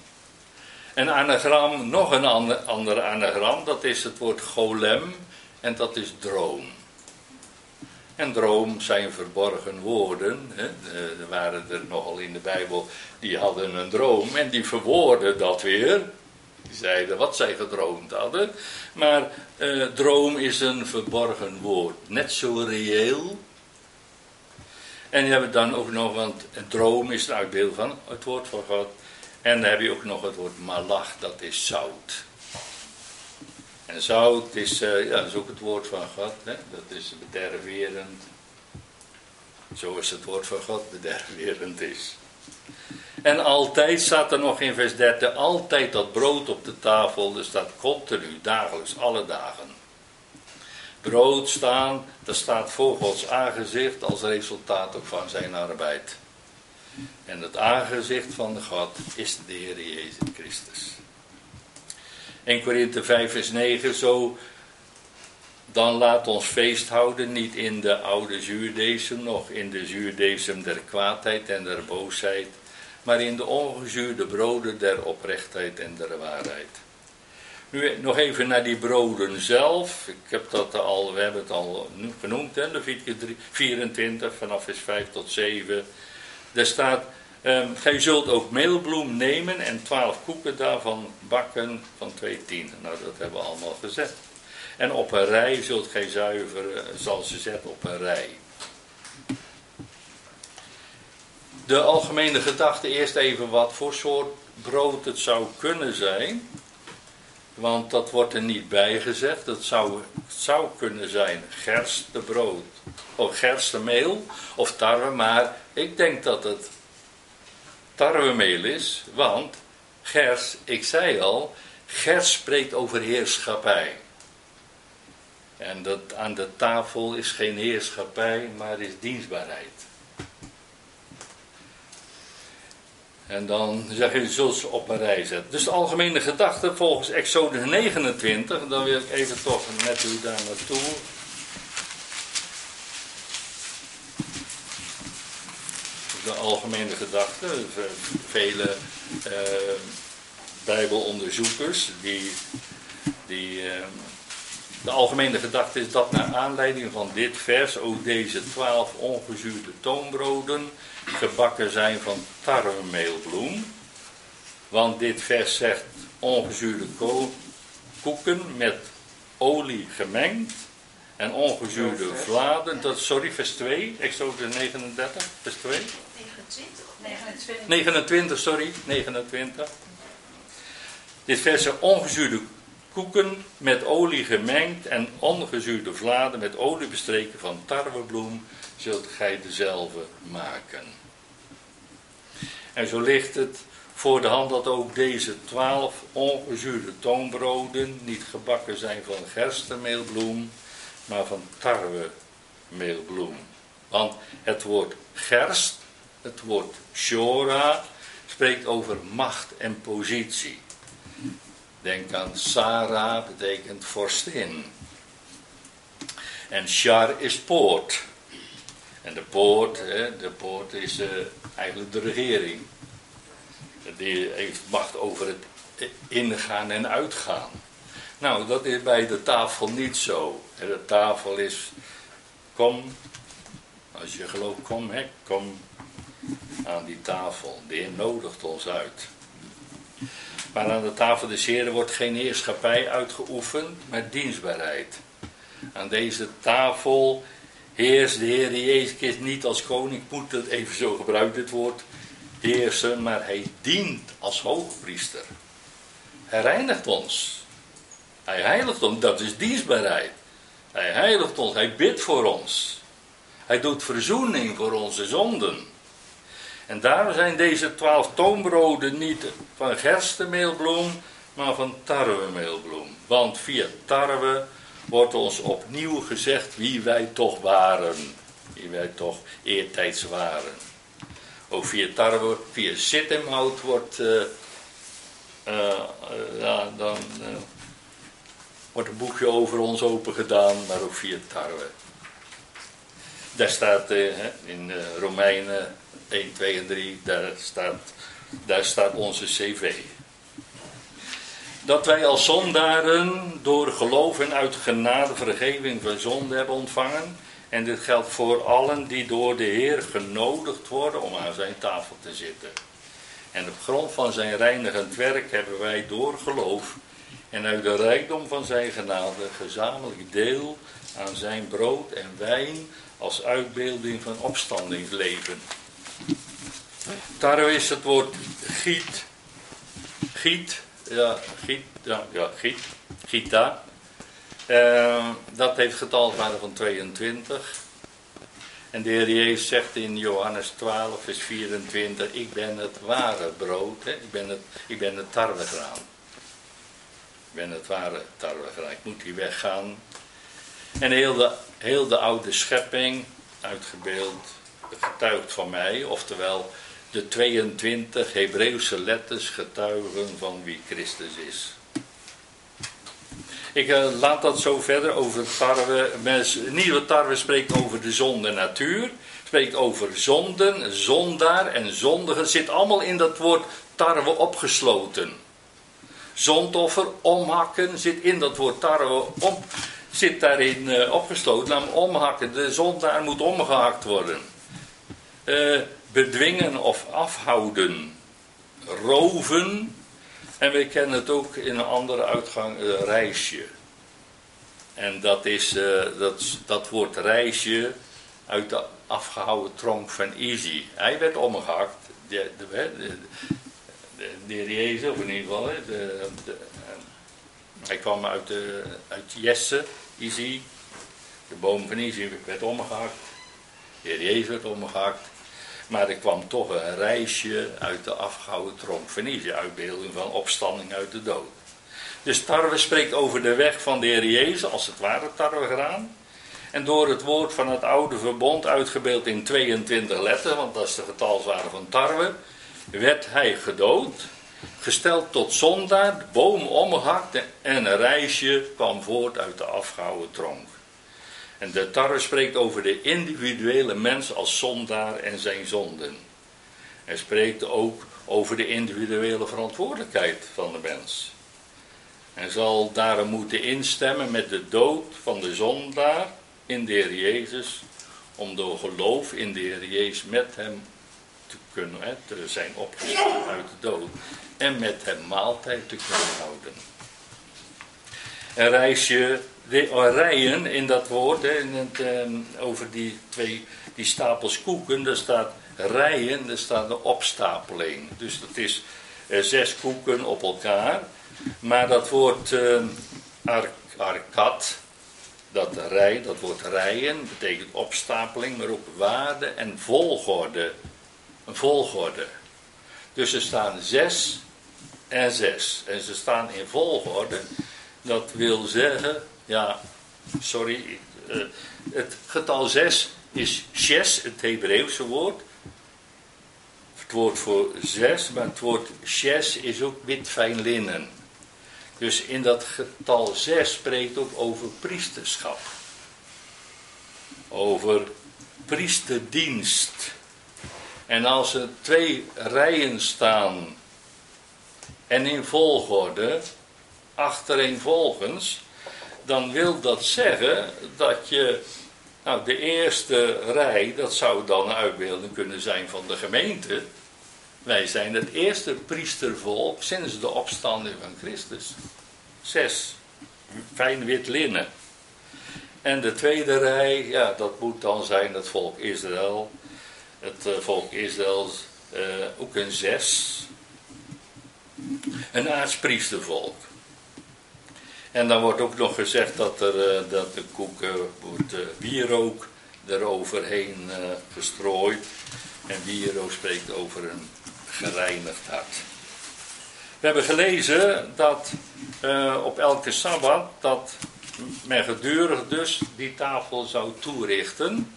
Een anagram, nog een ander, anagram, dat is het woord golem en dat is droom. En droom zijn verborgen woorden. Hè. Er waren er nogal in de Bijbel die hadden een droom en die verwoorden dat weer. Die zeiden wat zij gedroomd hadden. Maar eh, droom is een verborgen woord. Net zo reëel. En je hebt dan ook nog, want droom is een uitbeeld van het woord van God. En dan heb je ook nog het woord malach, dat is zout. En zout is, uh, ja, is ook het woord van God. Hè? Dat is bederverend. Zo is het woord van God bederverend is. En altijd staat er nog in vers 13, altijd dat brood op de tafel, dus dat continu, dagelijks, alle dagen. Brood staan, dat staat voor Gods aangezicht als resultaat ook van zijn arbeid. En het aangezicht van de God is de Heer Jezus Christus. 1 Korinthe 5 vers 9, zo dan laat ons feest houden, niet in de oude zuurdesem, nog in de zuurdesem der kwaadheid en der boosheid, maar in de ongezuurde broden der oprechtheid en der waarheid. Nu nog even naar die broden zelf. Ik heb dat al, we hebben het al genoemd, hè, Leviticus 24, vanaf vers 5 tot 7. Daar staat, um, gij zult ook meelbloem nemen en twaalf koeken daarvan bakken van twee tienden. Nou, dat hebben we allemaal gezet. En op een rij zult gij zuiveren, zal ze zetten op een rij. De algemene gedachte, eerst even wat voor soort brood het zou kunnen zijn. Want dat wordt er niet bij gezegd. Het zou, zou kunnen zijn gerstebrood of gerstemeel of tarwe. Maar ik denk dat het tarwemeel is. Want gers, ik zei al, gers spreekt over heerschappij. En dat aan de tafel is geen heerschappij, maar is dienstbaarheid. En dan zeg je, zult ze op een rij zetten. Dus de algemene gedachte volgens Exodus 29, dan wil ik even toch met u daar naartoe. De algemene gedachte, vele uh, bijbelonderzoekers, die, die uh, de algemene gedachte is dat naar aanleiding van dit vers ook deze twaalf ongezuurde toonbroden gebakken zijn van tarwemeelbloem. Want dit vers zegt ongezuurde koeken met olie gemengd en ongezuurde vladen. Dat, sorry, vers 2, Exodus 39, vers 2. 29, 29. 29, sorry, 29. Dit vers ongezuurde koeken met olie gemengd en ongezuurde vladen met olie bestreken van tarwebloem zult gij dezelfde maken. En zo ligt het voor de hand dat ook deze twaalf ongezuurde toonbroden niet gebakken zijn van gerstemeelbloem, maar van tarwemeelbloem. Want het woord gerst, het woord shora, spreekt over macht en positie. Denk aan Sarah, betekent vorstin. En Shar is poort. En de poort, de poort is eh, eigenlijk de regering. Die heeft macht over het ingaan en uitgaan. Nou, dat is bij de tafel niet zo. De tafel is, kom, als je gelooft, kom, hè, kom aan die tafel. De Heer nodigt ons uit. Maar aan de tafel des Heren wordt geen heerschappij uitgeoefend, maar dienstbaarheid. Aan deze tafel heerst de Heer Jezus niet als koning, moet het even zo gebruikt dit woord, heersen, maar hij dient als hoogpriester. Hij reinigt ons. Hij heiligt ons, dat is dienstbaarheid. Hij heiligt ons, hij bidt voor ons. Hij doet verzoening voor onze zonden. En daarom zijn deze twaalf toonbroden niet van gerstemeelbloem, maar van tarwemeelbloem. Want via tarwe wordt ons opnieuw gezegd wie wij toch waren. Wie wij toch eertijds waren. Ook via tarwe, via zittemhout wordt, uh, uh, ja, dan, wordt een boekje over ons open gedaan, maar ook via tarwe. Daar staat eh, in eh, Romeinen 1, 2 en 3, daar staat, daar staat onze cv. Dat wij als zondaren door geloof en uit genade vergeving van zonde hebben ontvangen. En dit geldt voor allen die door de Heer genodigd worden om aan zijn tafel te zitten. En op grond van zijn reinigend werk hebben wij door geloof en uit de rijkdom van zijn genade gezamenlijk deel aan zijn brood en wijn als uitbeelding van opstandingsleven. Daar is het woord giet, giet, ja, giet, ja, ja giet, gita. Uh, dat heeft getalswaarde van 22. En de Heer Jezus zegt in Johannes 12, vers 24: Ik ben het ware brood? Ik, ben het, ik ben het tarwegraan. Ben het ware tarwegraan. Ik moet hier weggaan. En heel de, heel de oude schepping, uitgebeeld, getuigt van mij, oftewel de 22 Hebreeuwse letters getuigen van wie Christus is. Ik uh, laat dat zo verder over tarwe. Nieuwe tarwe spreekt over de zonde natuur. Spreekt over zonden, zondaar en zondige. Zit allemaal in dat woord tarwe opgesloten. Zondoffer, omhakken, zit in dat woord tarwe om, zit daarin uh, opgesloten. Namelijk omhakken. De zondaar moet omgehakt worden. Uh, bedwingen of afhouden. Roven, en we kennen het ook in een andere uitgang, uh, reisje. En dat is, dat, dat woord reisje uit de afgehouden tronk van Easy. Hij werd omgehakt. De, de, de, de Jezus, of in ieder geval. De, hij kwam uit, de, uit Jesse, Easy. De boom van werd omgehakt. De heer Jezus werd omgehakt. Maar er kwam toch een reisje uit de afgehouden tronk Venetië, uitbeelding van opstanding uit de dood. Dus tarwe spreekt over de weg van de Heer Jezus, als het ware tarwegraan. En door het woord van het oude verbond, uitgebeeld in 22 letters, want dat is de getalswaarde van tarwe, werd hij gedood, gesteld tot zondaar, de boom omgehakt en een reisje kwam voort uit de afgehouden tronk. En de tarwe spreekt over de individuele mens als zondaar en zijn zonden. Hij spreekt ook over de individuele verantwoordelijkheid van de mens. En zal daarom moeten instemmen met de dood van de zondaar in de Heer Jezus, om door geloof in de Heer Jezus met hem kunnen te zijn opgestaan uit de dood en met hem maaltijd te kunnen houden. En reis je rijen in dat woord, hè, in het, eh, over die twee die stapels koeken, daar staat rijen, daar staat de opstapeling. Dus dat is eh, zes koeken op elkaar. Maar dat woord eh, ark, arkat, dat rij, dat woord rijen, betekent opstapeling, maar ook waarde en volgorde. Een volgorde. Dus er staan zes en zes. En ze staan in volgorde. Dat wil zeggen ja, sorry. Uh, het getal 6 is shes, het Hebreeuwse woord. Het woord voor 6, maar het woord shes is ook wit fijn linnen. Dus in dat getal 6 spreekt ook over priesterschap. Over priesterdienst. En als er twee rijen staan en in volgorde, achtereenvolgens, dan wil dat zeggen dat je, nou de eerste rij, dat zou dan een uitbeelding kunnen zijn van de gemeente. Wij zijn het eerste priestervolk sinds de opstanding van Christus. Zes, fijn wit linnen. En de tweede rij, ja, dat moet dan zijn het volk Israël. Het uh, volk Israël, uh, ook een zes. Een aartspriestervolk. En dan wordt ook nog gezegd dat, er, eh, dat de koek uh, wordt wierook eroverheen gestrooid. En wierook spreekt over een gereinigd hart. We hebben gelezen dat op elke Sabbat dat men gedurig dus die tafel zou toerichten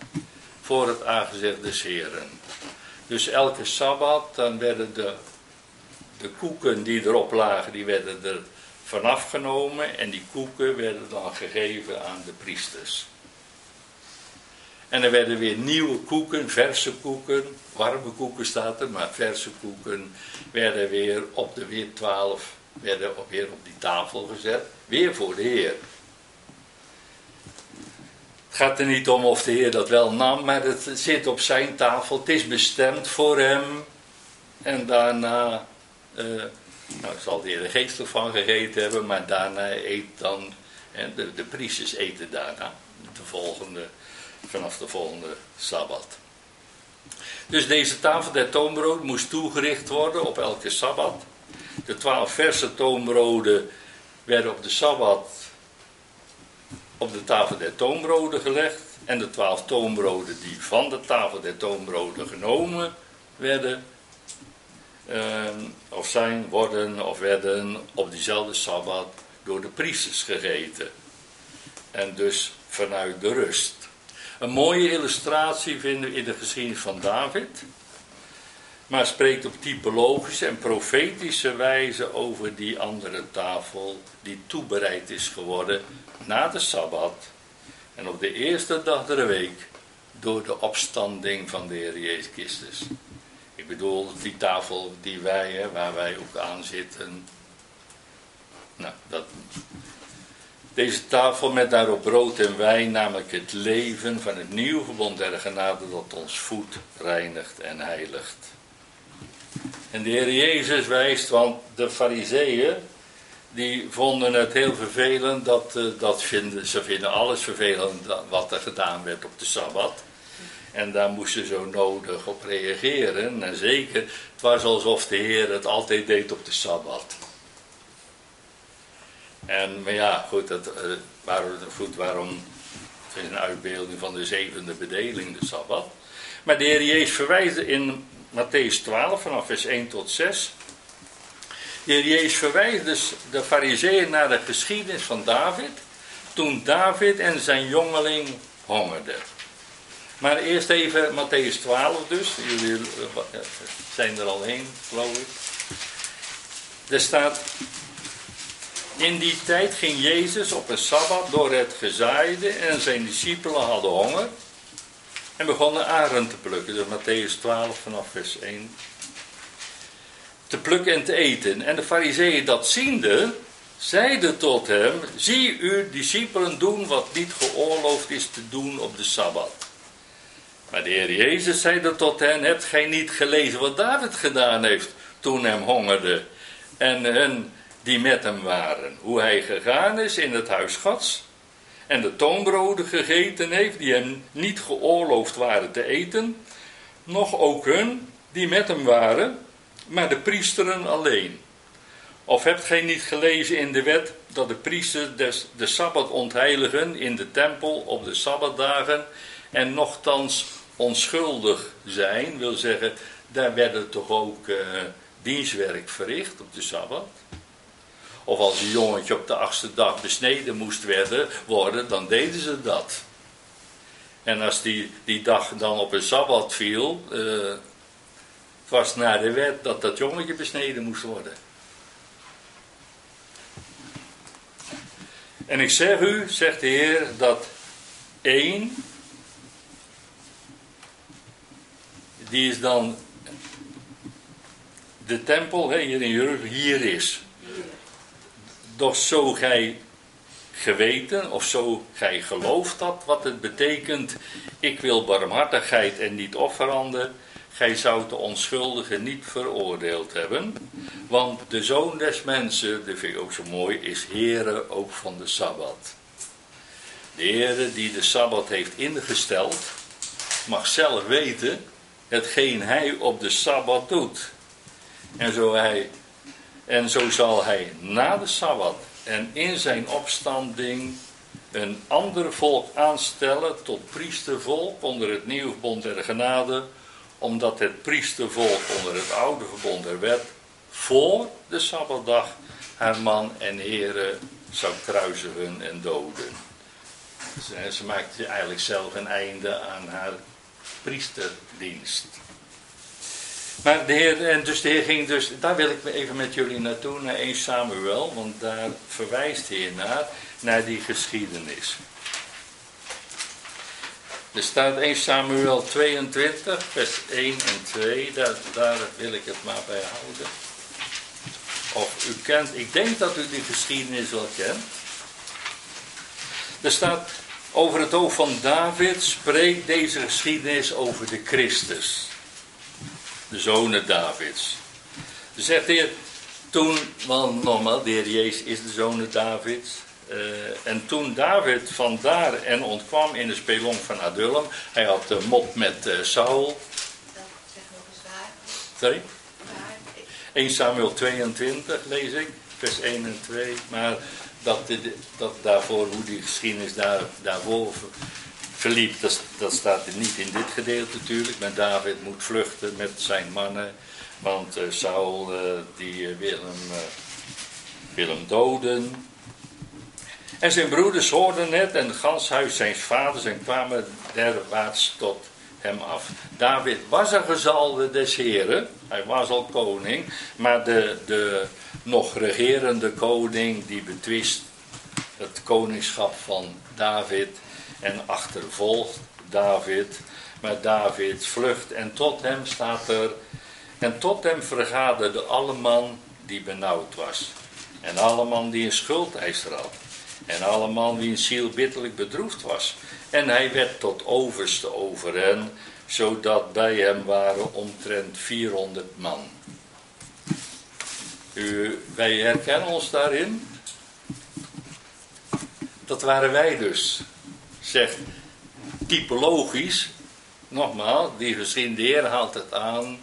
voor het aangezicht des Heren. Dus elke Sabbat dan werden de, de koeken die erop lagen, die werden er vanaf genomen en die koeken werden dan gegeven aan de priesters. En er werden weer nieuwe koeken, verse koeken, warme koeken staat er, maar verse koeken werden weer op de weer twaalf, werden weer op die tafel gezet, weer voor de Heer. Gaat er niet om of de Heer dat wel nam, maar het zit op zijn tafel, het is bestemd voor hem. En daarna uh, nou, zal de Heer er geestelijk van gegeten hebben, maar daarna eet dan, hè, de, de priesters eten daarna, de volgende vanaf de volgende Sabbat. Dus deze tafel der toonbrood moest toegericht worden op elke Sabbat. De twaalf verse toonbroden werden op de Sabbat op de tafel der toonbroden gelegd. En de twaalf toonbroden die van de tafel der toonbroden genomen werden, eh, of zijn, worden of werden op diezelfde Sabbat door de priesters gegeten. En dus vanuit de rust. Een mooie illustratie vinden we in de geschiedenis van David. Maar spreekt op typologische en profetische wijze over die andere tafel die toebereid is geworden na de Sabbat. En op de eerste dag der week door de opstanding van de Heer Jezus Christus. Ik bedoel die tafel die wij, waar wij ook aan zitten. Nou, dat, deze tafel met daarop brood en wijn, namelijk het leven van het nieuwe verbond der genade dat ons voedt, reinigt en heiligt. En de Heer Jezus wijst, want de fariseeën, die vonden het heel vervelend, dat, eh, dat vinden, ze vinden alles vervelend wat er gedaan werd op de Sabbat. En daar moesten ze zo nodig op reageren. En zeker, het was alsof de Heer het altijd deed op de Sabbat. En, maar ja, goed, dat, uh, waarom, goed, waarom? Het is een uitbeelding van de zevende bedeling, de Sabbat. Maar de Heer Jezus verwijst in Matthäus 12, vanaf vers 1 tot 6. De Heer Jezus verwijst dus de fariseeën naar de geschiedenis van David. Toen David en zijn jongeling hongerden. Maar eerst even Matthäus 12 dus. Jullie eh, zijn er al heen, geloof ik. Er staat in die tijd ging Jezus op een sabbat door het gezaaide en zijn discipelen hadden honger en begonnen aren te plukken. Dus Matthäus 12 vanaf vers 1. Te plukken en te eten. En de fariseeën dat ziende, zeiden tot hem, zie uw discipelen doen wat niet geoorloofd is te doen op de sabbat. Maar de Heer Jezus zeide tot hen, hebt gij niet gelezen wat David gedaan heeft toen hem hongerde en hen die met hem waren. Hoe hij gegaan is in het huis Gods en de toonbroden gegeten heeft die hem niet geoorloofd waren te eten, nog ook hun die met hem waren, maar de priesteren alleen. Of hebt gij niet gelezen in de wet dat de priesters de Sabbat ontheiligen in de tempel op de Sabbatdagen en nochtans onschuldig zijn, wil zeggen, daar werden toch ook uh, dienstwerk verricht op de Sabbat. Of als een jongetje op de achtste dag besneden moest werden, worden, dan deden ze dat. En als die, die dag dan op een sabbat viel, het was naar de wet dat dat jongetje besneden moest worden. En ik zeg u, zegt de Heer, dat één, die is dan de tempel hier in Jeruzalem, hier is. Doch zo gij geweten of zo gij gelooft dat wat het betekent, ik wil barmhartigheid en niet offeranden, gij zou de onschuldige niet veroordeeld hebben. Want de zoon des mensen, dat vind ik ook zo mooi, is Heere ook van de Sabbat. De Heere die de Sabbat heeft ingesteld, mag zelf weten hetgeen hij op de Sabbat doet. En zo hij en zo zal hij na de Sabbat en in zijn opstanding een ander volk aanstellen tot priestervolk onder het nieuwe verbond der genade, omdat het priestervolk onder het oude verbond der wet voor de Sabbatdag haar man en heren zou kruisigen en doden. Ze maakte eigenlijk zelf een einde aan haar priesterdienst. Maar de Heer, en dus de Heer ging dus, daar wil ik even met jullie naartoe, naar 1 Samuel, want daar verwijst de Heer naar, naar die geschiedenis. Er staat 1 Samuel 22, vers 1 en 2, daar, daar wil ik het maar bij houden. Of u kent, ik denk dat u die geschiedenis wel kent. Er staat over het oog van David, spreekt deze geschiedenis over de Christus. De zonen Davids. Dan zegt de Heer, toen, want nogmaals, de Heer Jezus is de zonen Davids. Uh, en toen David vandaar en ontkwam in de spelong van Adullam, hij had de mop met uh, Saul. Sorry? 1 Samuel 22 lees ik, vers 1 en 2. Maar dat, dat daarvoor, hoe die geschiedenis daar, daarvoor verliep, dat, dat staat niet in dit gedeelte natuurlijk. Maar David moet vluchten met zijn mannen, want uh, Saul die wil hem, wil hem doden. En zijn broeders hoorden het en het ganshuis zijn vaders en kwamen derwaarts tot hem af. David was een gezalde des heren, hij was al koning, maar de, de nog regerende koning die betwist het koningschap van David en achtervolgt David. Maar David vlucht en tot hem staat er, en tot hem vergaderde alle man die benauwd was. En alle man die een schuldeiser had. En alle die een ziel bitterlijk bedroefd was. En hij werd tot overste over hen, zodat bij hem waren omtrent 400 man. U, wij herkennen ons daarin. Dat waren wij dus. Zegt typologisch, nogmaals, die gezien de Heer haalt het aan.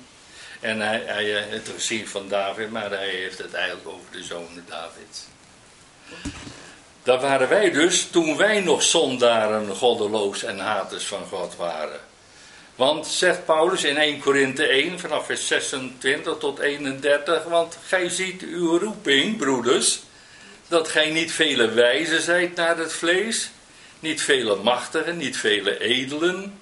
En hij, hij het gezien van David, maar hij heeft het eigenlijk over de zonen David. Dat waren wij dus toen wij nog zondaren, goddeloos en haters van God waren. Want, zegt Paulus in 1 Korinthe 1, vanaf vers 26 tot 31, want gij ziet uw roeping, broeders, dat gij niet vele wijzen zijt naar het vlees, niet vele machtigen, niet vele edelen,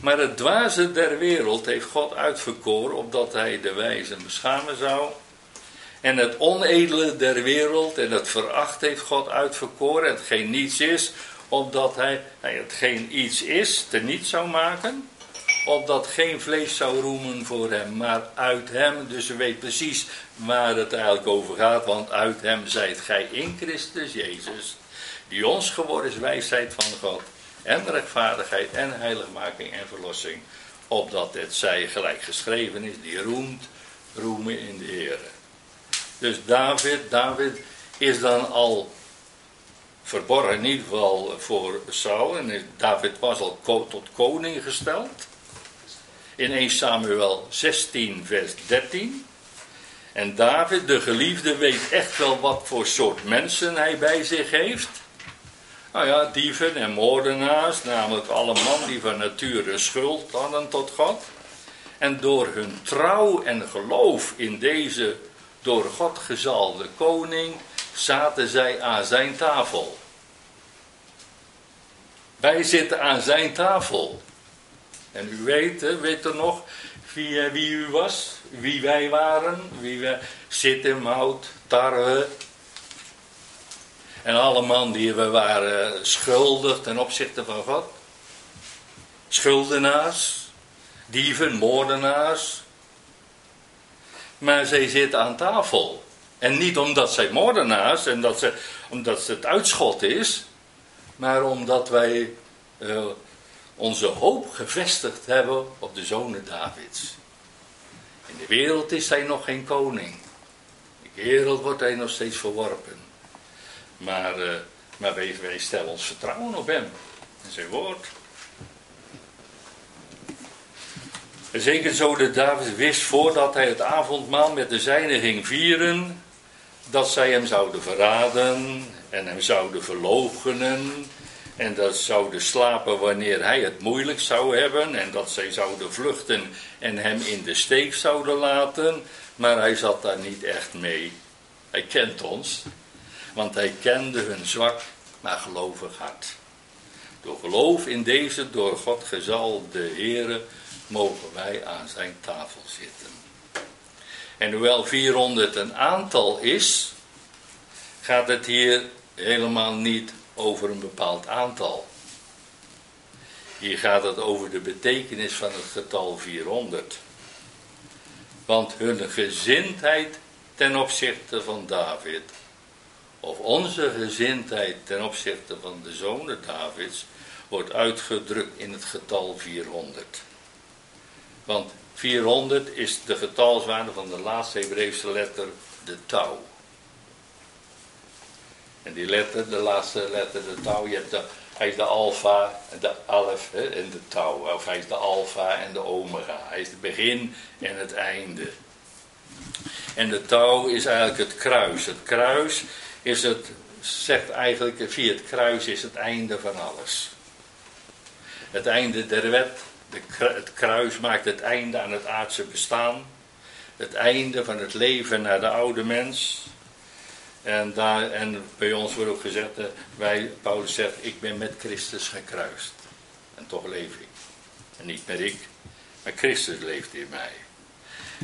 maar het dwaze der wereld heeft God uitverkoren, opdat hij de wijzen beschamen zou. En het onedele der wereld en het veracht heeft God uitverkoren, hetgeen niets is, opdat hij hetgeen iets is, te niet zou maken opdat geen vlees zou roemen voor hem, maar uit hem, dus je weet precies waar het eigenlijk over gaat, want uit hem zijt gij in Christus Jezus, die ons geworden is wijsheid van God, en rechtvaardigheid en heiligmaking en verlossing, opdat het zij gelijk geschreven is, die roemt, roemen in de Heer. Dus David, David is dan al verborgen in ieder geval voor Saul. En David was al tot koning gesteld in 1 Samuel 16, vers 13. En David, de geliefde, weet echt wel wat voor soort mensen hij bij zich heeft. Nou ja, dieven en moordenaars, namelijk alle man die van nature schuld hadden tot God. En door hun trouw en geloof in deze door God gezalde koning zaten zij aan zijn tafel. Wij zitten aan zijn tafel. En u weet, weet er nog wie, eh, wie u was, wie wij waren, wie we zitten, mout, tarwe. En alle man die we waren schuldig ten opzichte van God. Schuldenaars, dieven, moordenaars. Maar zij zitten aan tafel. En niet omdat zij moordenaars en dat ze, omdat het uitschot is, maar omdat wij uh, onze hoop gevestigd hebben op de zonen Davids. In de wereld is hij nog geen koning. In de wereld wordt hij nog steeds verworpen. Maar, uh, maar wij, wij stellen ons vertrouwen op hem en zijn woord. En zeker zo dat David wist voordat hij het avondmaal met de zijnen ging vieren, dat zij hem zouden verraden en hem zouden verloochenen en dat zouden slapen wanneer hij het moeilijk zou hebben. En dat zij zouden vluchten en hem in de steek zouden laten. Maar hij zat daar niet echt mee. Hij kent ons. Want hij kende hun zwak, maar gelovig hart. Door geloof in deze door God gezalde Here mogen wij aan zijn tafel zitten. En hoewel 400 een aantal is, gaat het hier helemaal niet over een bepaald aantal. Hier gaat het over de betekenis van het getal 400. Want hun gezindheid ten opzichte van David, of onze gezindheid ten opzichte van de zonen Davids, wordt uitgedrukt in het getal 400. Want 400 is de getalswaarde van de laatste Hebreeuwse letter, de touw. En die letter, de laatste letter, de touw, je hebt de, hij is de alfa, de alf en de touw. Of hij is de alfa en de omega. Hij is het begin en het einde. En de touw is eigenlijk het kruis. Het kruis is het, zegt eigenlijk, via het kruis is het einde van alles. Het einde der wet, het kruis maakt het einde aan het aardse bestaan. Het einde van het leven naar de oude mens. En, daar, en bij ons wordt ook gezegd, eh, wij, Paulus zegt, ik ben met Christus gekruist. En toch leef ik. En niet meer ik, maar Christus leeft in mij.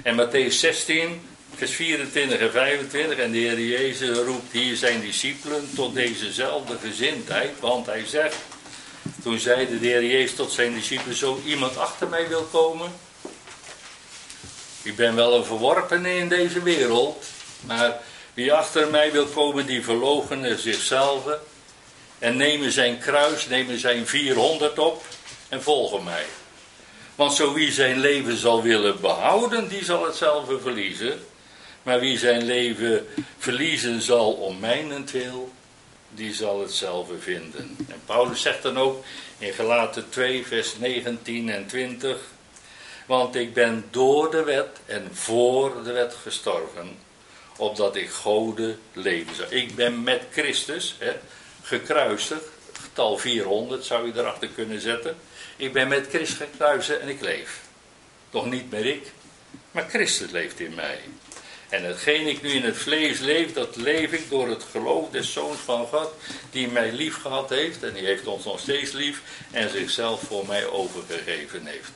En Matthäus 16, vers 24 en 25, en de Heer Jezus roept hier zijn discipelen tot dezezelfde gezindheid, want hij zegt, toen zeide de Heer Jezus tot zijn discipelen, zo iemand achter mij wil komen, ik ben wel een verworpene in deze wereld, maar wie achter mij wil komen, die verloochenen zichzelf en nemen zijn kruis, nemen zijn 400 op en volgen mij. Want zo wie zijn leven zal willen behouden, die zal hetzelfde verliezen. Maar wie zijn leven verliezen zal om mijnentwil, die zal hetzelfde vinden. En Paulus zegt dan ook in Galaten 2, vers 19 en 20. Want ik ben door de wet en voor de wet gestorven, opdat ik Gode leven zou. Ik ben met Christus hè, gekruisigd, getal 400 zou je erachter kunnen zetten. Ik ben met Christus gekruisigd en ik leef. Toch niet meer ik, maar Christus leeft in mij. En hetgeen ik nu in het vlees leef, dat leef ik door het geloof des Zoons van God, die mij lief gehad heeft, en die heeft ons nog steeds lief, en zichzelf voor mij overgegeven heeft.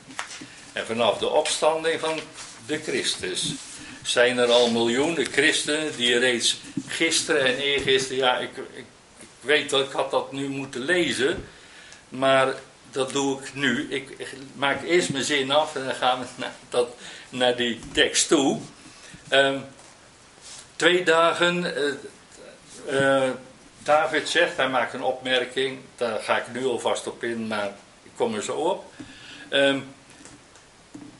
En vanaf de opstanding van de Christus zijn er al miljoenen christenen die reeds gisteren en eergisteren, ja, ik, ik, weet dat ik had dat nu moeten lezen, maar dat doe ik nu. Ik, maak eerst mijn zin af en dan gaan we dat, naar die tekst toe. Um, twee dagen, uh, uh, David zegt, hij maakt een opmerking, daar ga ik nu alvast op in, maar ik kom er zo op. Um,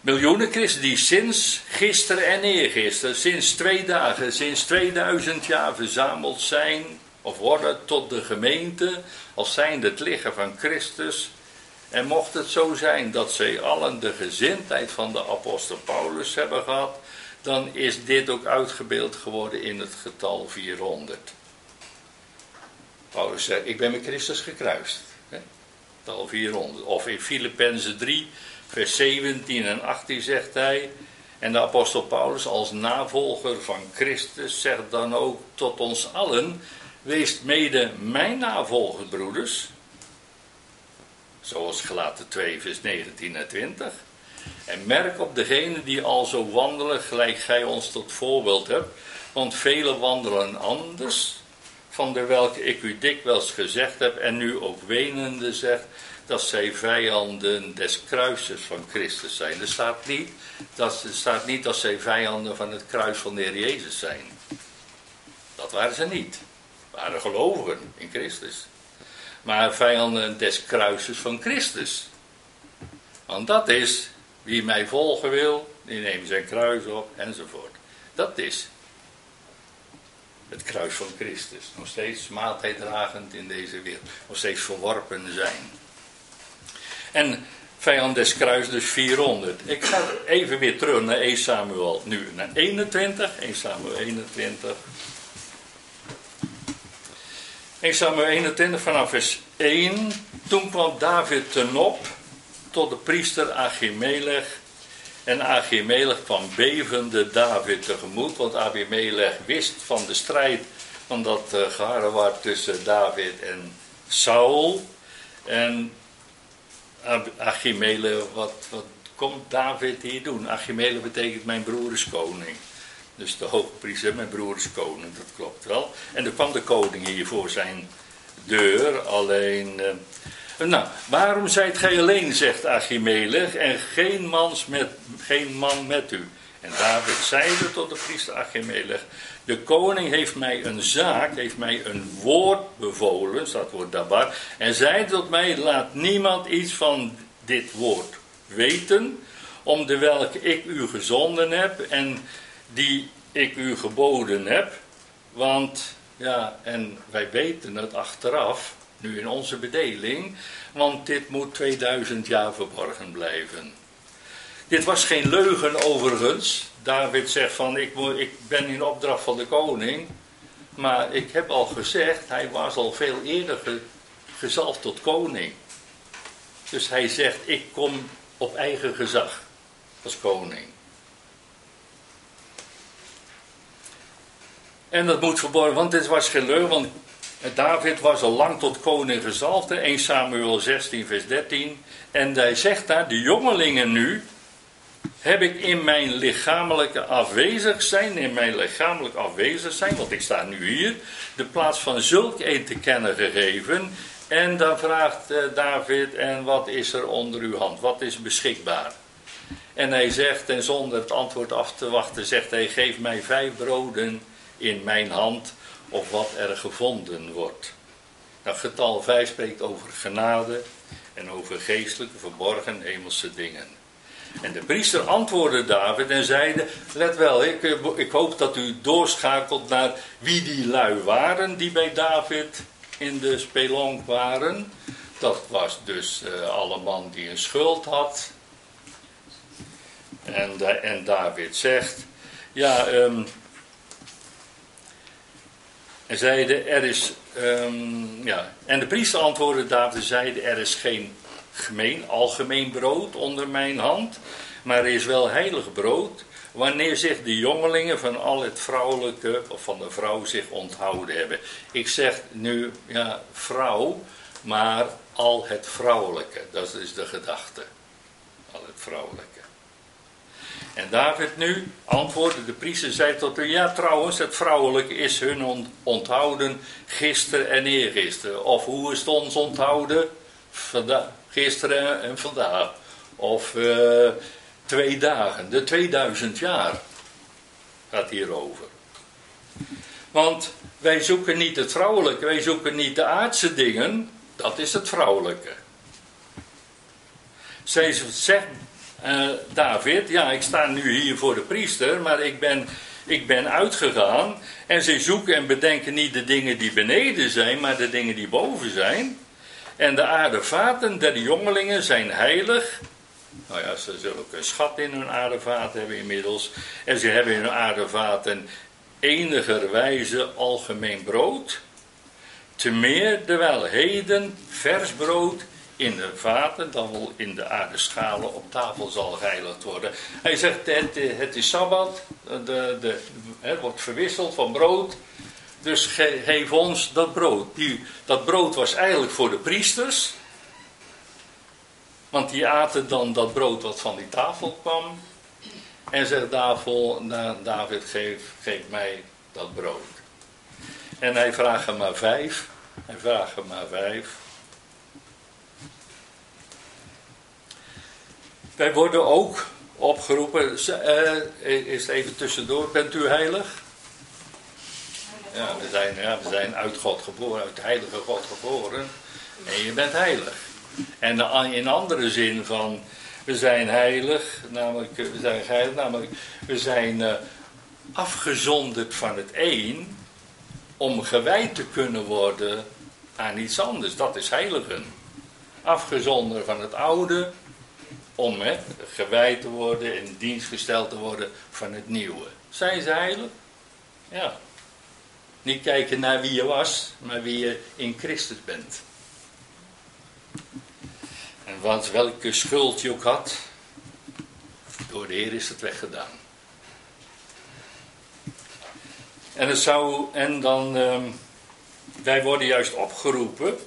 miljoenen christenen die sinds gisteren en eergisteren, sinds twee dagen, sinds 2000 jaar verzameld zijn of worden tot de gemeente, als zijnde het liggen van Christus. En mocht het zo zijn dat zij allen de gezindheid van de apostel Paulus hebben gehad, dan is dit ook uitgebeeld geworden in het getal 400. Paulus zegt, ik ben met Christus gekruist. Hè? Getal 400. Of in Filippenzen 3, vers 17 en 18 zegt hij, en de apostel Paulus als navolger van Christus zegt dan ook tot ons allen, wees mede mijn navolger, broeders. Zoals gelaten 2, vers 19 en 20. En merk op degene die al zo wandelen, gelijk gij ons tot voorbeeld hebt. Want velen wandelen anders, van de welke ik u dikwijls gezegd heb en nu ook wenende zegt, dat zij vijanden des kruises van Christus zijn. Er staat niet dat, staat niet dat zij vijanden van het kruis van de Heer Jezus zijn. Dat waren ze niet. waren gelovigen in Christus. Maar vijanden des kruises van Christus. Want dat is wie mij volgen wil, die neemt zijn kruis op enzovoort. Dat is het kruis van Christus. Nog steeds dragend in deze wereld. Nog steeds verworpen zijn. En vijand des kruis dus 400. Ik ga even weer terug naar 1 Samuel. Nu naar 21. 1 Samuel 21. 1 Samuel 21 vanaf vers 1. Toen kwam David ten op tot de priester Achimelech. En Achimelech kwam bevende David tegemoet, want Achimelech wist van de strijd van dat uh, geharrewar tussen David en Saul. En Achimelech, wat, wat komt David hier doen? Achimelech betekent mijn broer is koning. Dus de hoogpriester, mijn broer is koning, dat klopt wel. En er kwam de koning hier voor zijn deur, alleen... Uh, nou, waarom zijt gij alleen, zegt Achimelech, en geen, mans met, geen man met u? En David zeide tot de priester Achimelech, de koning heeft mij een zaak, heeft mij een woord bevolen, staat woord dabar, en zei tot mij, laat niemand iets van dit woord weten, om de welke ik u gezonden heb en die ik u geboden heb. Want, ja, en wij weten het achteraf, nu in onze bedeling, want dit moet 2000 jaar verborgen blijven. Dit was geen leugen overigens. David zegt van, ik, ik ben in opdracht van de koning. Maar ik heb al gezegd, hij was al veel eerder gezalfd tot koning. Dus hij zegt, ik kom op eigen gezag als koning. En dat moet verborgen, want dit was geen leugen, want David was al lang tot koning gezalfd, 1 Samuel 16 vers 13. En hij zegt daar, de jongelingen nu, heb ik in mijn lichamelijke afwezig zijn, in mijn lichamelijk afwezig zijn, want ik sta nu hier, de plaats van zulk een te kennen gegeven. En dan vraagt eh, David, en wat is er onder uw hand? Wat is beschikbaar? En hij zegt, en zonder het antwoord af te wachten, zegt hij, geef mij vijf broden in mijn hand, of wat er gevonden wordt. Dat getal vijf spreekt over genade en over geestelijke, verborgen, hemelse dingen. En de priester antwoordde David en zeide: Let wel, ik, eh, ik hoop dat u doorschakelt naar wie die lui waren die bij David in de spelonk waren. Dat was dus uh, alle man die een schuld had. En, en David zegt: Ja, um, en zeide: Er is. Um, ja. En de priester antwoordde David: zeide: Er is geen gemeen, algemeen brood onder mijn hand, maar er is wel heilig brood, wanneer zich de jongelingen van al het vrouwelijke, of van de vrouw zich onthouden hebben. Ik zeg nu, ja, vrouw, maar al het vrouwelijke, dat is de gedachte. Al het vrouwelijke. En David nu antwoordde de priester, zei tot hem, ja trouwens, het vrouwelijke is hun onthouden gisteren en eergisteren. Of hoe is het ons onthouden? Vandaag gisteren en vandaag. Of uh, twee dagen, de 2000 jaar gaat hierover. Want wij zoeken niet het vrouwelijke, wij zoeken niet de aardse dingen, dat is het vrouwelijke. Zij zegt uh, David, ja ik sta nu hier voor de priester, maar ik ben, ik ben uitgegaan en ze zoeken en bedenken niet de dingen die beneden zijn, maar de dingen die boven zijn. En de aardevaten der jongelingen zijn heilig. Nou ja, ze zullen ook een schat in hun aardevaat hebben inmiddels. En ze hebben in hun aardevaten enigerwijze algemeen brood. Te meer terwijl heden vers brood in de vaten, dan wel in de aardeschalen op tafel zal geheiligd worden. Hij zegt, het, het is Sabbat, de, de, het wordt verwisseld van brood dus geef ons dat brood. Die, dat brood was eigenlijk voor de priesters. Want die aten dan dat brood wat van die tafel kwam. En zegt David, geef, geef mij dat brood. En hij vraagt er maar vijf. Hij vraagt er maar vijf. Wij worden ook opgeroepen, uh, is even tussendoor, bent u heilig? Ja, we zijn, ja, we zijn uit God geboren, uit de heilige God geboren. En je bent heilig. En in andere zin van, we zijn heilig, namelijk, we zijn namelijk, we zijn uh, afgezonderd van het een, om gewijd te kunnen worden aan iets anders. Dat is heiligen. Afgezonderd van het oude, om hè, gewijd te worden en dienst gesteld te worden van het nieuwe. Zijn ze heilig? Ja. Niet kijken naar wie je was, maar wie je in Christus bent. En want welke schuld je ook had, door de Heer is het weggedaan. En het zou, en dan, ehm, wij worden juist opgeroepen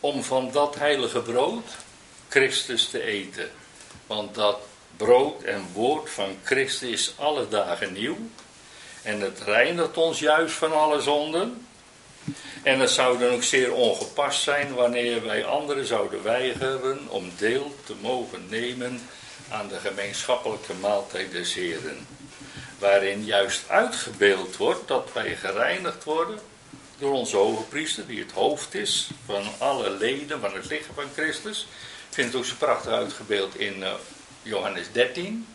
om van dat heilige brood Christus te eten. Want dat brood en woord van Christus is alle dagen nieuw. En het reinigt ons juist van alle zonden. En het zou dan ook zeer ongepast zijn wanneer wij anderen zouden weigeren om deel te mogen nemen aan de gemeenschappelijke maaltijd des Heren. Waarin juist uitgebeeld wordt dat wij gereinigd worden door onze hoge die het hoofd is van alle leden van het lichaam van Christus. Vind het ook zo prachtig uitgebeeld in uh, Johannes 13.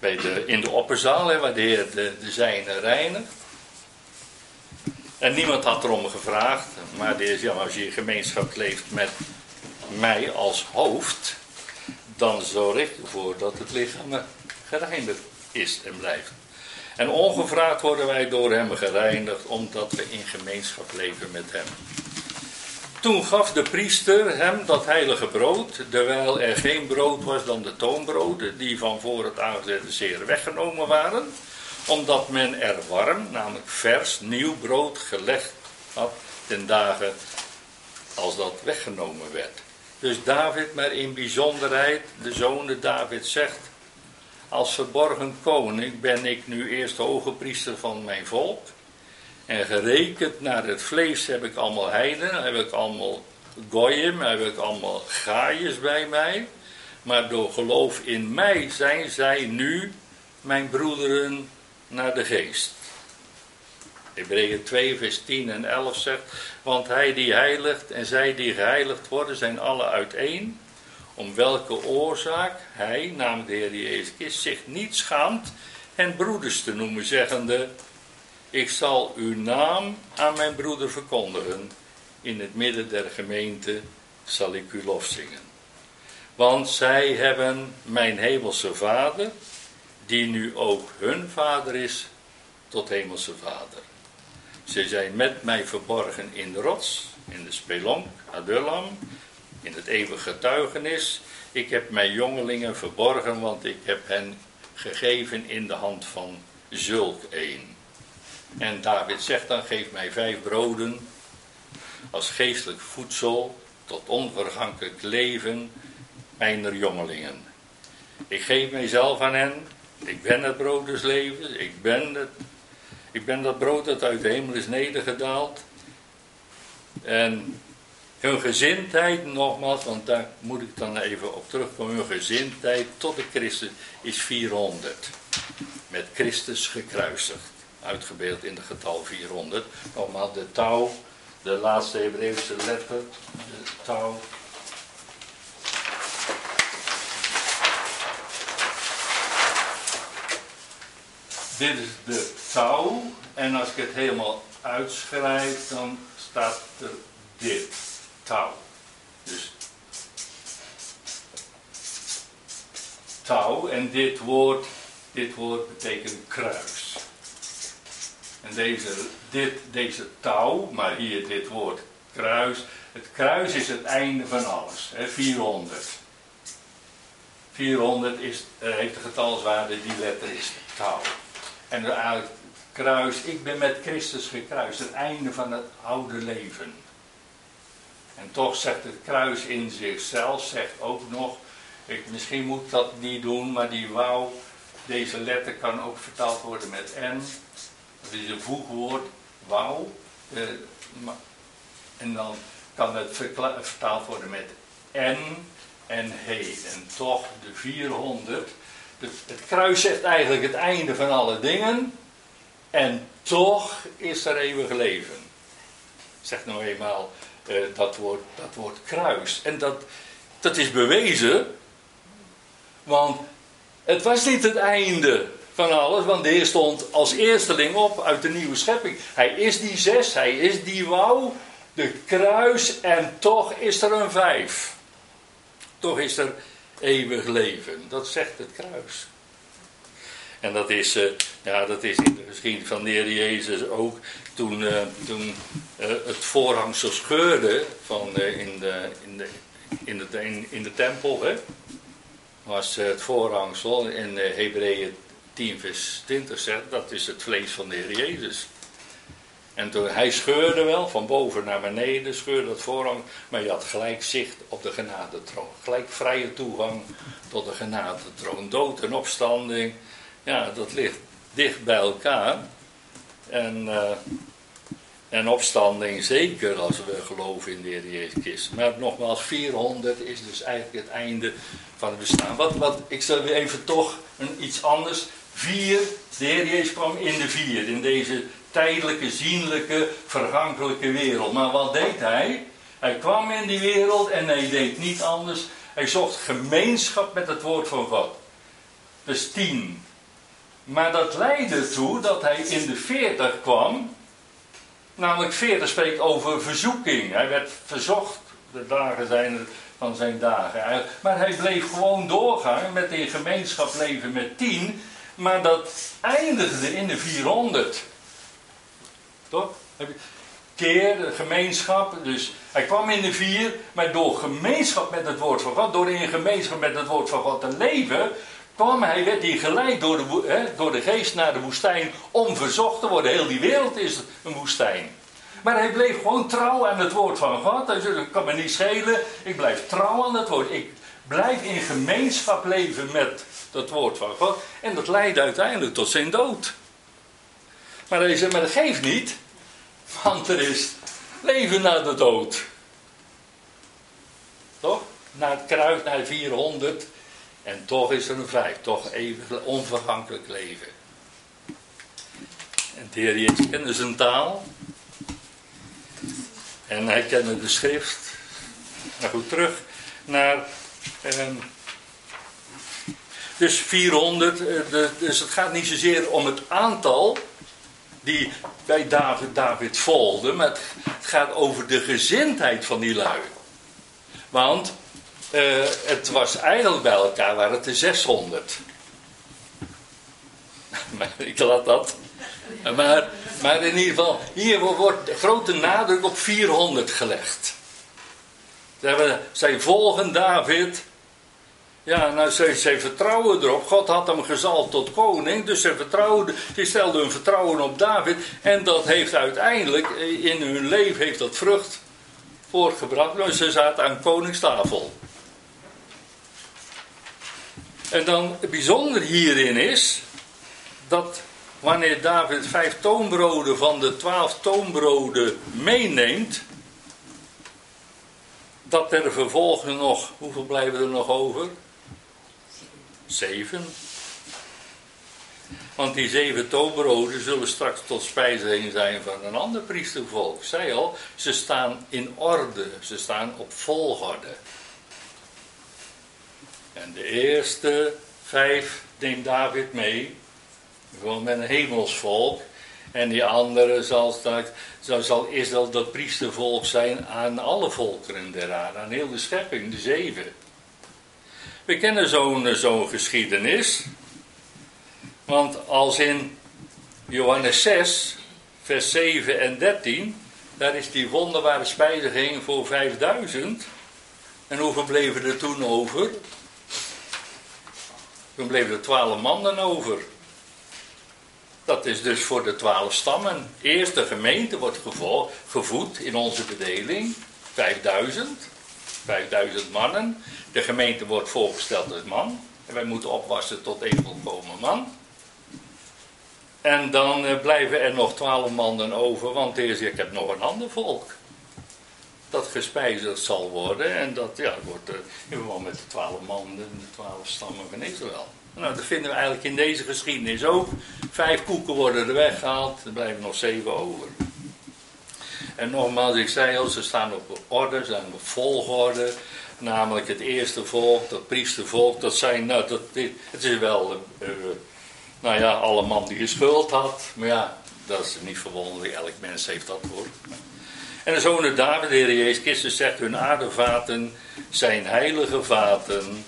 Bij de, in de opperzaal, hè, waar de Heer de, de zijne reinigt. En niemand had erom gevraagd, maar de ja, als je in gemeenschap leeft met mij als hoofd, dan zorg ik ervoor dat het lichaam gereinigd is en blijft. En ongevraagd worden wij door hem gereinigd, omdat we in gemeenschap leven met hem. Toen gaf de priester hem dat heilige brood, terwijl er geen brood was dan de toonbroden, die van voor het aangezette zeer weggenomen waren, omdat men er warm, namelijk vers, nieuw brood gelegd had ten dagen als dat weggenomen werd. Dus David, maar in bijzonderheid, de zoon David zegt, als verborgen koning ben ik nu eerst hoge priester van mijn volk. En gerekend naar het vlees heb ik allemaal heiden, heb ik allemaal goyim, heb ik allemaal gaaiers bij mij. Maar door geloof in mij zijn zij nu mijn broederen naar de geest. Hebreeën 2, vers 10 en 11 zegt, want hij die heiligt en zij die geheiligd worden zijn alle uiteen om welke oorzaak hij, namelijk de Heer Jezus zich niet schaamt hen broeders te noemen, zeggende, ik zal uw naam aan mijn broeder verkondigen, in het midden der gemeente zal ik u lof zingen. Want zij hebben mijn hemelse vader, die nu ook hun vader is, tot hemelse vader. Ze zijn met mij verborgen in de rots, in de spelonk, Adullam, in het eeuwige getuigenis. Ik heb mijn jongelingen verborgen, want ik heb hen gegeven in de hand van zulk een. En David zegt dan, geef mij vijf broden als geestelijk voedsel tot onvergankelijk leven mijner jongelingen. Ik geef mijzelf aan hen, ik ben het brood des levens, ik ben, het, ik ben dat brood dat uit de hemel is nedergedaald. En hun gezindheid, nogmaals, want daar moet ik dan even op terugkomen. Hun gezindheid tot de Christus is 400. Met Christus gekruisigd. Uitgebeeld in het getal 400. Nogmaals, de touw, de laatste Hebreeuwse letter, de touw. Dit is de touw. En als ik het helemaal uitschrijf, dan staat er dit touw. Dus touw en dit woord, dit woord betekent kruis. En deze, dit, deze touw, maar hier dit woord kruis. Het kruis is het einde van alles. Hè, 400. 400 is, uh, heeft de getalswaarde, die letter is touw. En uit kruis, ik ben met Christus gekruist. Het einde van het oude leven. En toch zegt het kruis in zichzelf, zegt ook nog, ik, misschien moet dat niet doen, maar die wou, deze letter kan ook vertaald worden met n. Dat is een voegwoord, wou. Eh, en dan kan het vertaald worden met n en he. En toch de 400. het kruis zegt eigenlijk het einde van alle dingen. En toch is er eeuwig leven. Zeg nou eenmaal uh, dat, woord, dat woord kruis. En dat, dat is bewezen, want het was niet het einde van alles, want de Heer stond als eersteling op uit de nieuwe schepping. Hij is die zes, hij is die wou, de kruis en toch is er een vijf. Toch is er eeuwig leven. Dat zegt het kruis. En dat is, uh, ja, dat is in de van de Heer Jezus ook toen, uh, toen uh, het voorhangsel scheurde van, in, de, in, de, in, de, in de tempel. Hè, was het voorhangsel in Hebreeën 10 vers 20 zegt, dat is het vlees van de Heer Jezus. En toen, hij scheurde wel, van boven naar beneden, scheurde het voorhang, maar je had gelijk zicht op de genadetroon. Gelijk vrije toegang tot de genadetroon. Dood en opstanding, ja, dat ligt dicht bij elkaar. En, uh, en opstanding zeker als we geloven in de Heer Jezus. Maar nogmaals, 400 is dus eigenlijk het einde van het bestaan. Wat, wat, ik zal weer even toch een, iets anders. Vier, de Heer Jezus kwam in de vier, in deze tijdelijke, zienlijke, vergankelijke wereld. Maar wat deed hij? Hij kwam in die wereld en hij deed niet anders. Hij zocht gemeenschap met het woord van God. Dus tien. Maar dat leidde ertoe dat hij in de veertig kwam. Namelijk veertig spreekt over verzoeking. Hij werd verzocht. De dagen zijn er van zijn dagen. Maar hij bleef gewoon doorgaan met in gemeenschap leven met tien. Maar dat eindigde in de 400. Toch? Keer, gemeenschap. Dus hij kwam in de vier, maar door gemeenschap met het woord van God, door in gemeenschap met het woord van God te leven, kwam hij, werd hij geleid door de, door de geest naar de woestijn om verzocht te worden. Heel die wereld is een woestijn. Maar hij bleef gewoon trouw aan het woord van God. Hij zei, kan me niet schelen, ik blijf trouw aan het woord. Ik blijf in gemeenschap leven met dat woord van God. En dat leidde uiteindelijk tot zijn dood. Maar hij zei, maar dat geeft niet. Want er is leven na de dood. Toch? Na het kruis, naar 400. En toch is er een vijf. Toch even onvergankelijk leven. En de Heer Jezus kende zijn taal. En hij kende de schrift. Nou goed, terug naar... Ehm, dus 400. Eh, dus het gaat niet zozeer om het aantal die bij David, David volgden, maar het, gaat over de gezindheid van die lui. Want uh, het was eigenlijk bij elkaar, waren het er 600. maar ik laat dat. Maar, maar in ieder geval, hier wordt grote nadruk op 400 gelegd. Zij volgen David ja, nou, ze, ze vertrouwen erop. God had hem gezald tot koning. Dus ze, vertrouwden, ze stelden hun vertrouwen op David. En dat heeft uiteindelijk eh, in hun leven heeft dat vrucht voortgebracht. Nou, ze zaten aan koningstafel. En dan bijzonder hierin is dat wanneer David vijf toonbroden van de twaalf toonbroden meeneemt, dat er vervolgens nog, hoeveel blijven er nog over? Zeven. Want die zeven toonbroden zullen straks tot spijzing zijn van een ander priestervolk. Ik zei al, ze staan in orde, ze staan op volgorde. En de eerste vijf neemt David mee, gewoon met een hemelsvolk. En die andere zal, straks, zal Israël dat priestervolk zijn aan alle volkeren der aarde, aan heel de schepping, de zeven. We kennen zo'n zo'n geschiedenis. Want als in Johannes 6, vers 7 en 13, daar is die wonderbare spijziging voor 5000. En hoeveel bleven er toen over? Toen bleven er twaalf mannen over. Dat is dus voor de twaalf stammen. Eerst de gemeente wordt gevoed in onze bedeling, 5000. 5000 mannen. De gemeente wordt voorgesteld als man. En wij moeten opwassen tot één volkomen man. En dan eh, blijven er nog twaalf mannen over, want eerst ik heb nog een ander volk. Dat gespijzigd zal worden en dat ja, wordt uh, in verband met de twaalf mannen, de twaalf stammen van Israël. Nou, dat vinden we eigenlijk in deze geschiedenis ook. Vijf koeken worden er weggehaald, er blijven nog zeven over. En nogmaals, ik zei al, ze staan op orde, ze zijn op volgorde. Namelijk het eerste volk, dat priestervolk, dat zijn, nou, dat, het is wel, uh, nou ja, alle man die geschuld had. Maar ja, dat is niet verwonderlijk, elk mens heeft dat voor. En de zonen David, de Heer Jezus Christus zegt, hun aardevaten zijn heilige vaten.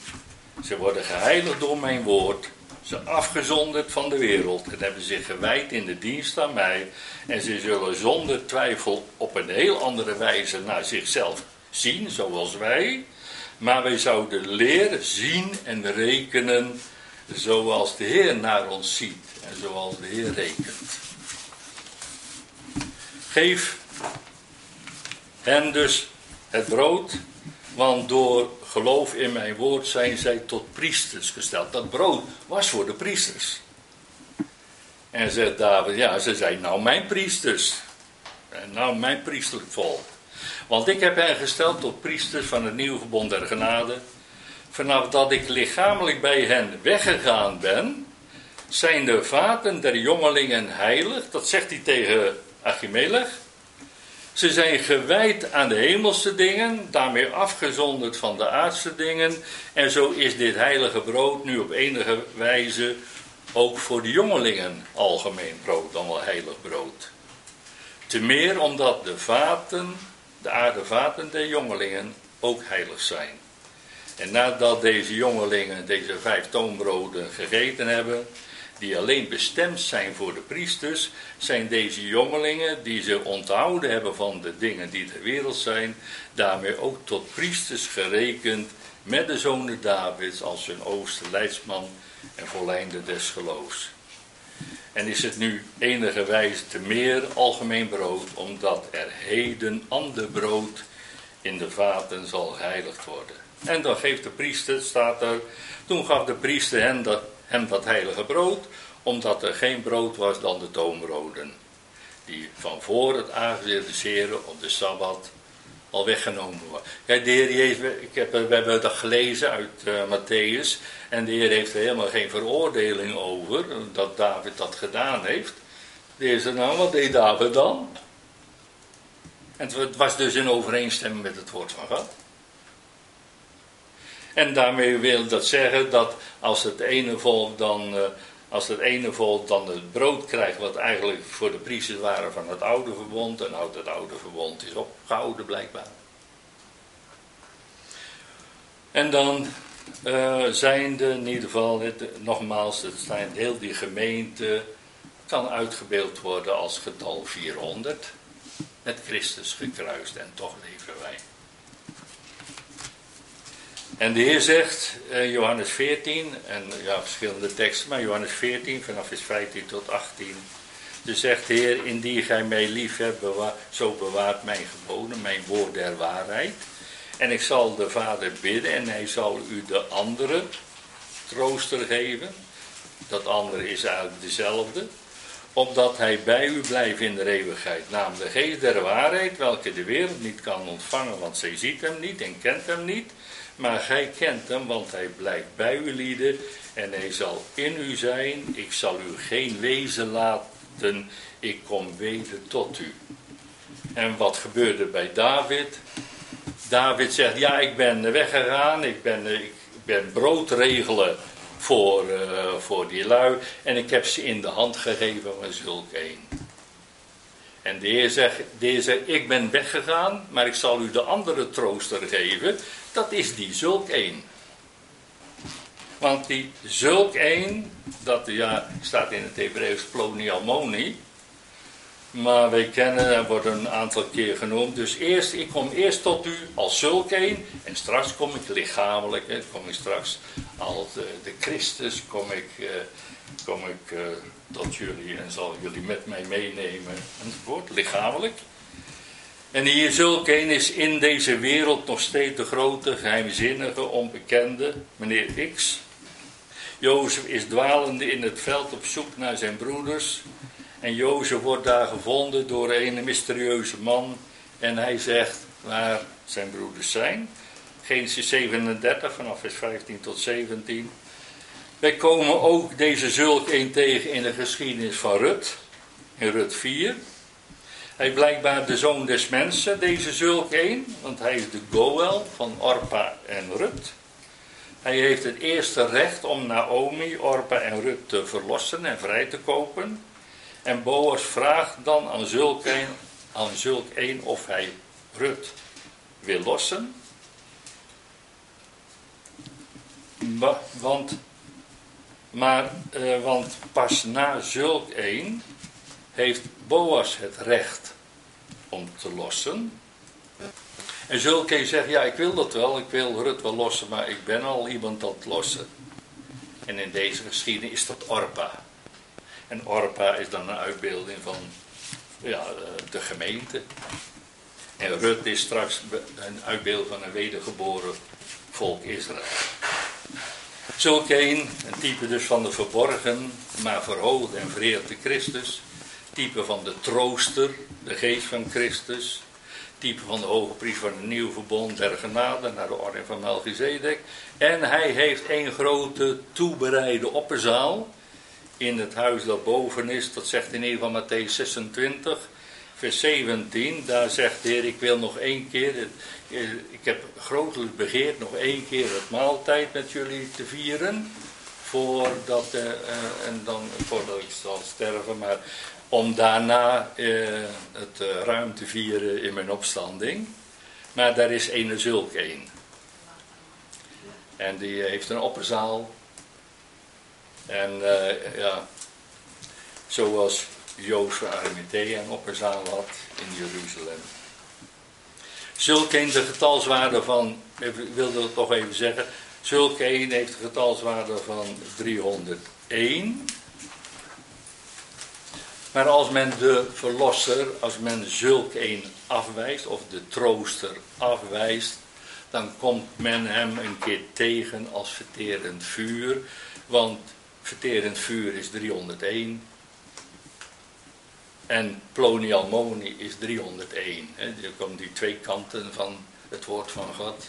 Ze worden geheiligd door mijn woord. Ze afgezonderd van de wereld en hebben zich gewijd in de dienst aan mij. En ze zullen zonder twijfel op een heel andere wijze naar zichzelf zien, zoals wij. Maar wij zouden leren zien en rekenen zoals de Heer naar ons ziet en zoals de Heer rekent. Geef hen dus het brood, want door geloof in mijn woord zijn zij tot priesters gesteld. Dat brood was voor de priesters. En zegt David, ja, ze zijn nou mijn priesters. En nou mijn priesterlijk volk. Want ik heb hen gesteld tot priesters van het nieuwe verbond der genade. Vanaf dat ik lichamelijk bij hen weggegaan ben, zijn de vaten der jongelingen heilig. Dat zegt hij tegen Achimelech. Ze zijn gewijd aan de hemelse dingen, daarmee afgezonderd van de aardse dingen. En zo is dit heilige brood nu op enige wijze ook voor de jongelingen algemeen brood, dan wel heilig brood. Te meer omdat de vaten, de aardevaten der jongelingen ook heilig zijn. En nadat deze jongelingen deze vijf toonbroden gegeten hebben, die alleen bestemd zijn voor de priesters, zijn deze jongelingen die ze onthouden hebben van de dingen die ter wereld zijn, daarmee ook tot priesters gerekend met de zonen Davids als hun ooste leidsman en volleinde des geloofs. En is het nu enige wijze te meer algemeen brood, omdat er heden ander brood in de vaten zal geheiligd worden. En dan geeft de priester, staat er, toen gaf de priester hen dat, hem dat heilige brood, omdat er geen brood was dan de toonbroden, die van voor het aangezicht des op de Sabbat al weggenomen worden. Kijk, de Heer Jezus, ik heb, we hebben dat gelezen uit uh, Matthäus, en de Heer heeft er helemaal geen veroordeling over dat David dat gedaan heeft. De Heer zei, nou, wat deed David dan? En het was dus in overeenstemming met het woord van God. En daarmee wil dat zeggen dat als het ene volk dan, uh, als het ene volk dan het brood krijgt, wat eigenlijk voor de priesters waren van het oude verbond, en oud het oude verbond is opgehouden blijkbaar. En dan uh, zijnde in ieder geval, het, nogmaals, het zijn heel die gemeente kan uitgebeeld worden als getal 400. Met Christus gekruist en toch leven wij. En de Heer zegt, uh, Johannes 14, en ja, verschillende teksten, maar Johannes 14, vanaf vers 15 tot 18. Dus zegt de Heer, indien gij mij lief hebt, zo bewaart mijn geboden, mijn woord der waarheid. En ik zal de Vader bidden en hij zal u de andere trooster geven. Dat andere is eigenlijk dezelfde. Opdat hij bij u blijft in de eeuwigheid. Namelijk de geest der waarheid, welke de wereld niet kan ontvangen, want zij ziet hem niet en kent hem niet. Maar gij kent hem, want hij blijft bij u lieden en hij zal in u zijn. Ik zal u geen wezen laten, ik kom weder tot u. En wat gebeurde bij David? David zegt, ja, ik ben weggegaan, ik ben, ik ben broodregelen voor, uh, voor die lui en ik heb ze in de hand gegeven van zulk een. En de heer, zegt, de heer zegt, ik ben weggegaan, maar ik zal u de andere trooster geven. Dat is die zulk een. Want die zulk een, dat ja, staat in het Hebreeuws plonialmoni. Maar wij kennen, dat wordt een aantal keer genoemd. Dus eerst, ik kom eerst tot u als zulk een. En straks kom ik lichamelijk. Hè, kom ik straks als de, de Christus. Kom ik, uh, kom ik uh, tot jullie en zal jullie met mij meenemen. Enzovoort, lichamelijk. En hier zulk een is in deze wereld nog steeds de grote, geheimzinnige, onbekende, meneer X. Jozef is dwalende in het veld op zoek naar zijn broeders. En Jozef wordt daar gevonden door een mysterieuze man. En hij zegt waar zijn broeders zijn. Genesis 37 vanaf vers 15 tot 17. Wij komen ook deze zulk een tegen in de geschiedenis van Rut. In Rut 4. Hij blijkbaar de zoon des mensen, deze zulk een. Want hij is de Goel van Orpa en Rut. Hij heeft het eerste recht om Naomi, Orpa en Rut te verlossen en vrij te kopen. En Boas vraagt dan aan zulk een, aan zulk of hij Rut wil lossen. Want, maar, eh, want pas na zulk een heeft Boas het recht om te lossen. En zulk een zegt, ja ik wil dat wel, ik wil Rut wel lossen, maar ik ben al iemand dat lossen. En in deze geschiedenis is dat Orpa. En Orpa is dan een uitbeelding van ja, de gemeente. En Rut is straks een uitbeeld van een wedergeboren volk Israël. Zulk een, een type dus van de verborgen, maar verhoogd en vereerde Christus. Type van de trooster, de geest van Christus. Type van de hoge priester van het nieuw verbond der genade naar de orde van Melchizedek. En hij heeft een grote toebereide opperzaal in het huis dat boven is. Dat zegt in ieder geval Matthäus 26 vers 17, daar zegt de Heer, ik wil nog één keer, ik heb grotelijk begeerd nog één keer het maaltijd met jullie te vieren, voordat, uh, en dan, voordat ik zal sterven, maar om daarna uh, het uh, ruim te vieren in mijn opstanding. Maar daar is een zulk. En die heeft een opperzaal. En ja, zoals van Arimathea een opperzaal had in Jeruzalem. Zulke een de getalswaarde van, ik wilde het toch even zeggen, zulke een heeft de getalswaarde van 301. Maar als men de verlosser, als men zulk een afwijst, of de trooster afwijst, dan komt men hem een keer tegen als verterend vuur. Want verterend vuur is 301 en plonialmoni is 301. Hè. Er komen die twee kanten van het woord van God.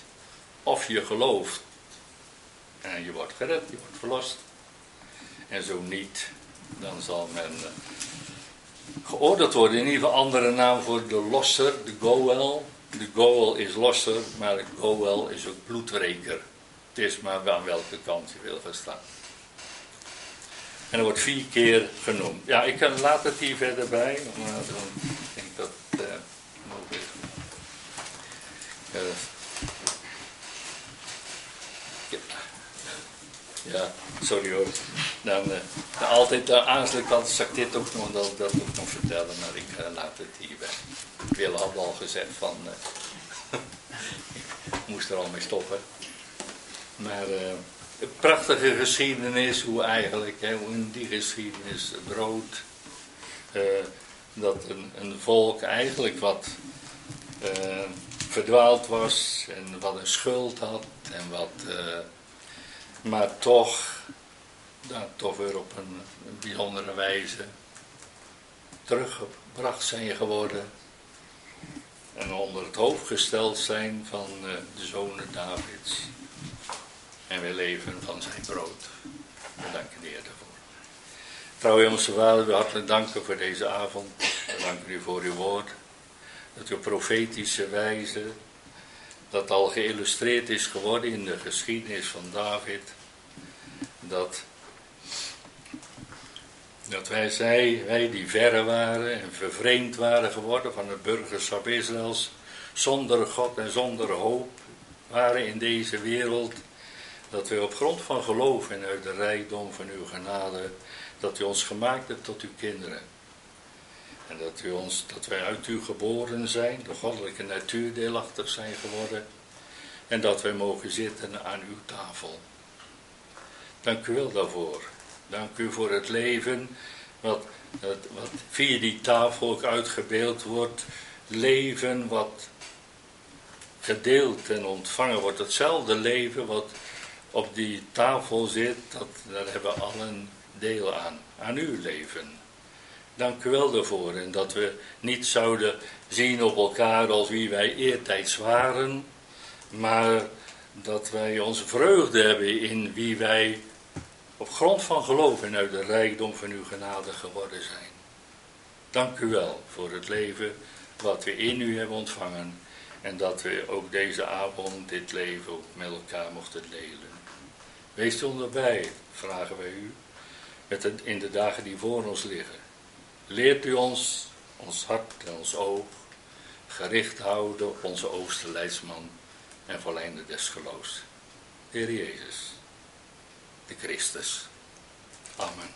Of je gelooft en je wordt gered, je wordt verlost. En zo niet, dan zal men uh, geoordeeld worden. In ieder geval andere naam voor de losser, de goel. De goel is losser, maar de goel is ook bloedreker. Het is maar aan welke kant je wil gaan staan. En er wordt vier keer genoemd. Ja, ik kan laat het hier verder bij, maar dan denk ik dat uh, is. Uh, ja. Ja. sorry hoor. Dan, uh, altijd uh, aansluit altijd zal ik dit ook nog, dat, dat ook nog vertellen, maar ik uh, laat het hierbij. Wil had al gezegd van, ik moest er al mee stoppen. Maar prachtige geschiedenis, hoe eigenlijk, hè, hoe in die geschiedenis brood, dat een, een, volk eigenlijk wat verdwaald was en wat een schuld had en wat, maar toch, dat toch weer op een, bijzondere wijze teruggebracht zijn geworden en onder het hoofd gesteld zijn van de zonen Davids. En wij leven van zijn brood. We danken de Heer daarvoor. Trouw Hemelse Vader, we hartelijk danken voor deze avond. We danken u voor uw woord. Dat uw profetische wijze, dat al geïllustreerd is geworden in de geschiedenis van David. Dat, dat wij, zij, wij die verre waren en vervreemd waren geworden van het burgerschap Israëls, zonder God en zonder hoop waren in deze wereld dat wij op grond van geloof en uit de rijkdom van uw genade, dat u ons gemaakt hebt tot uw kinderen. En dat, u ons, dat wij uit u geboren zijn, de goddelijke natuur deelachtig zijn geworden. En dat wij mogen zitten aan uw tafel. Dank u wel daarvoor. Dank u voor het leven wat, wat, via die tafel ook uitgebeeld wordt. Leven wat gedeeld en ontvangen wordt. Hetzelfde leven wat op die tafel zit, dat, daar hebben we allen deel aan, aan uw leven. Dank u wel daarvoor en dat we niet zouden zien op elkaar als wie wij eertijds waren, maar dat wij onze vreugde hebben in wie wij op grond van geloof en uit de rijkdom van uw genade geworden zijn. Dank u wel voor het leven wat we in u hebben ontvangen en dat we ook deze avond dit leven met elkaar mochten delen. Wees onderbij, vragen wij u, met in de dagen die voor ons liggen. Leert u ons, ons hart en ons oog, gericht houden op onze oosterleidsman en volleinde des geloofs. Heer Jezus, de Christus. Amen.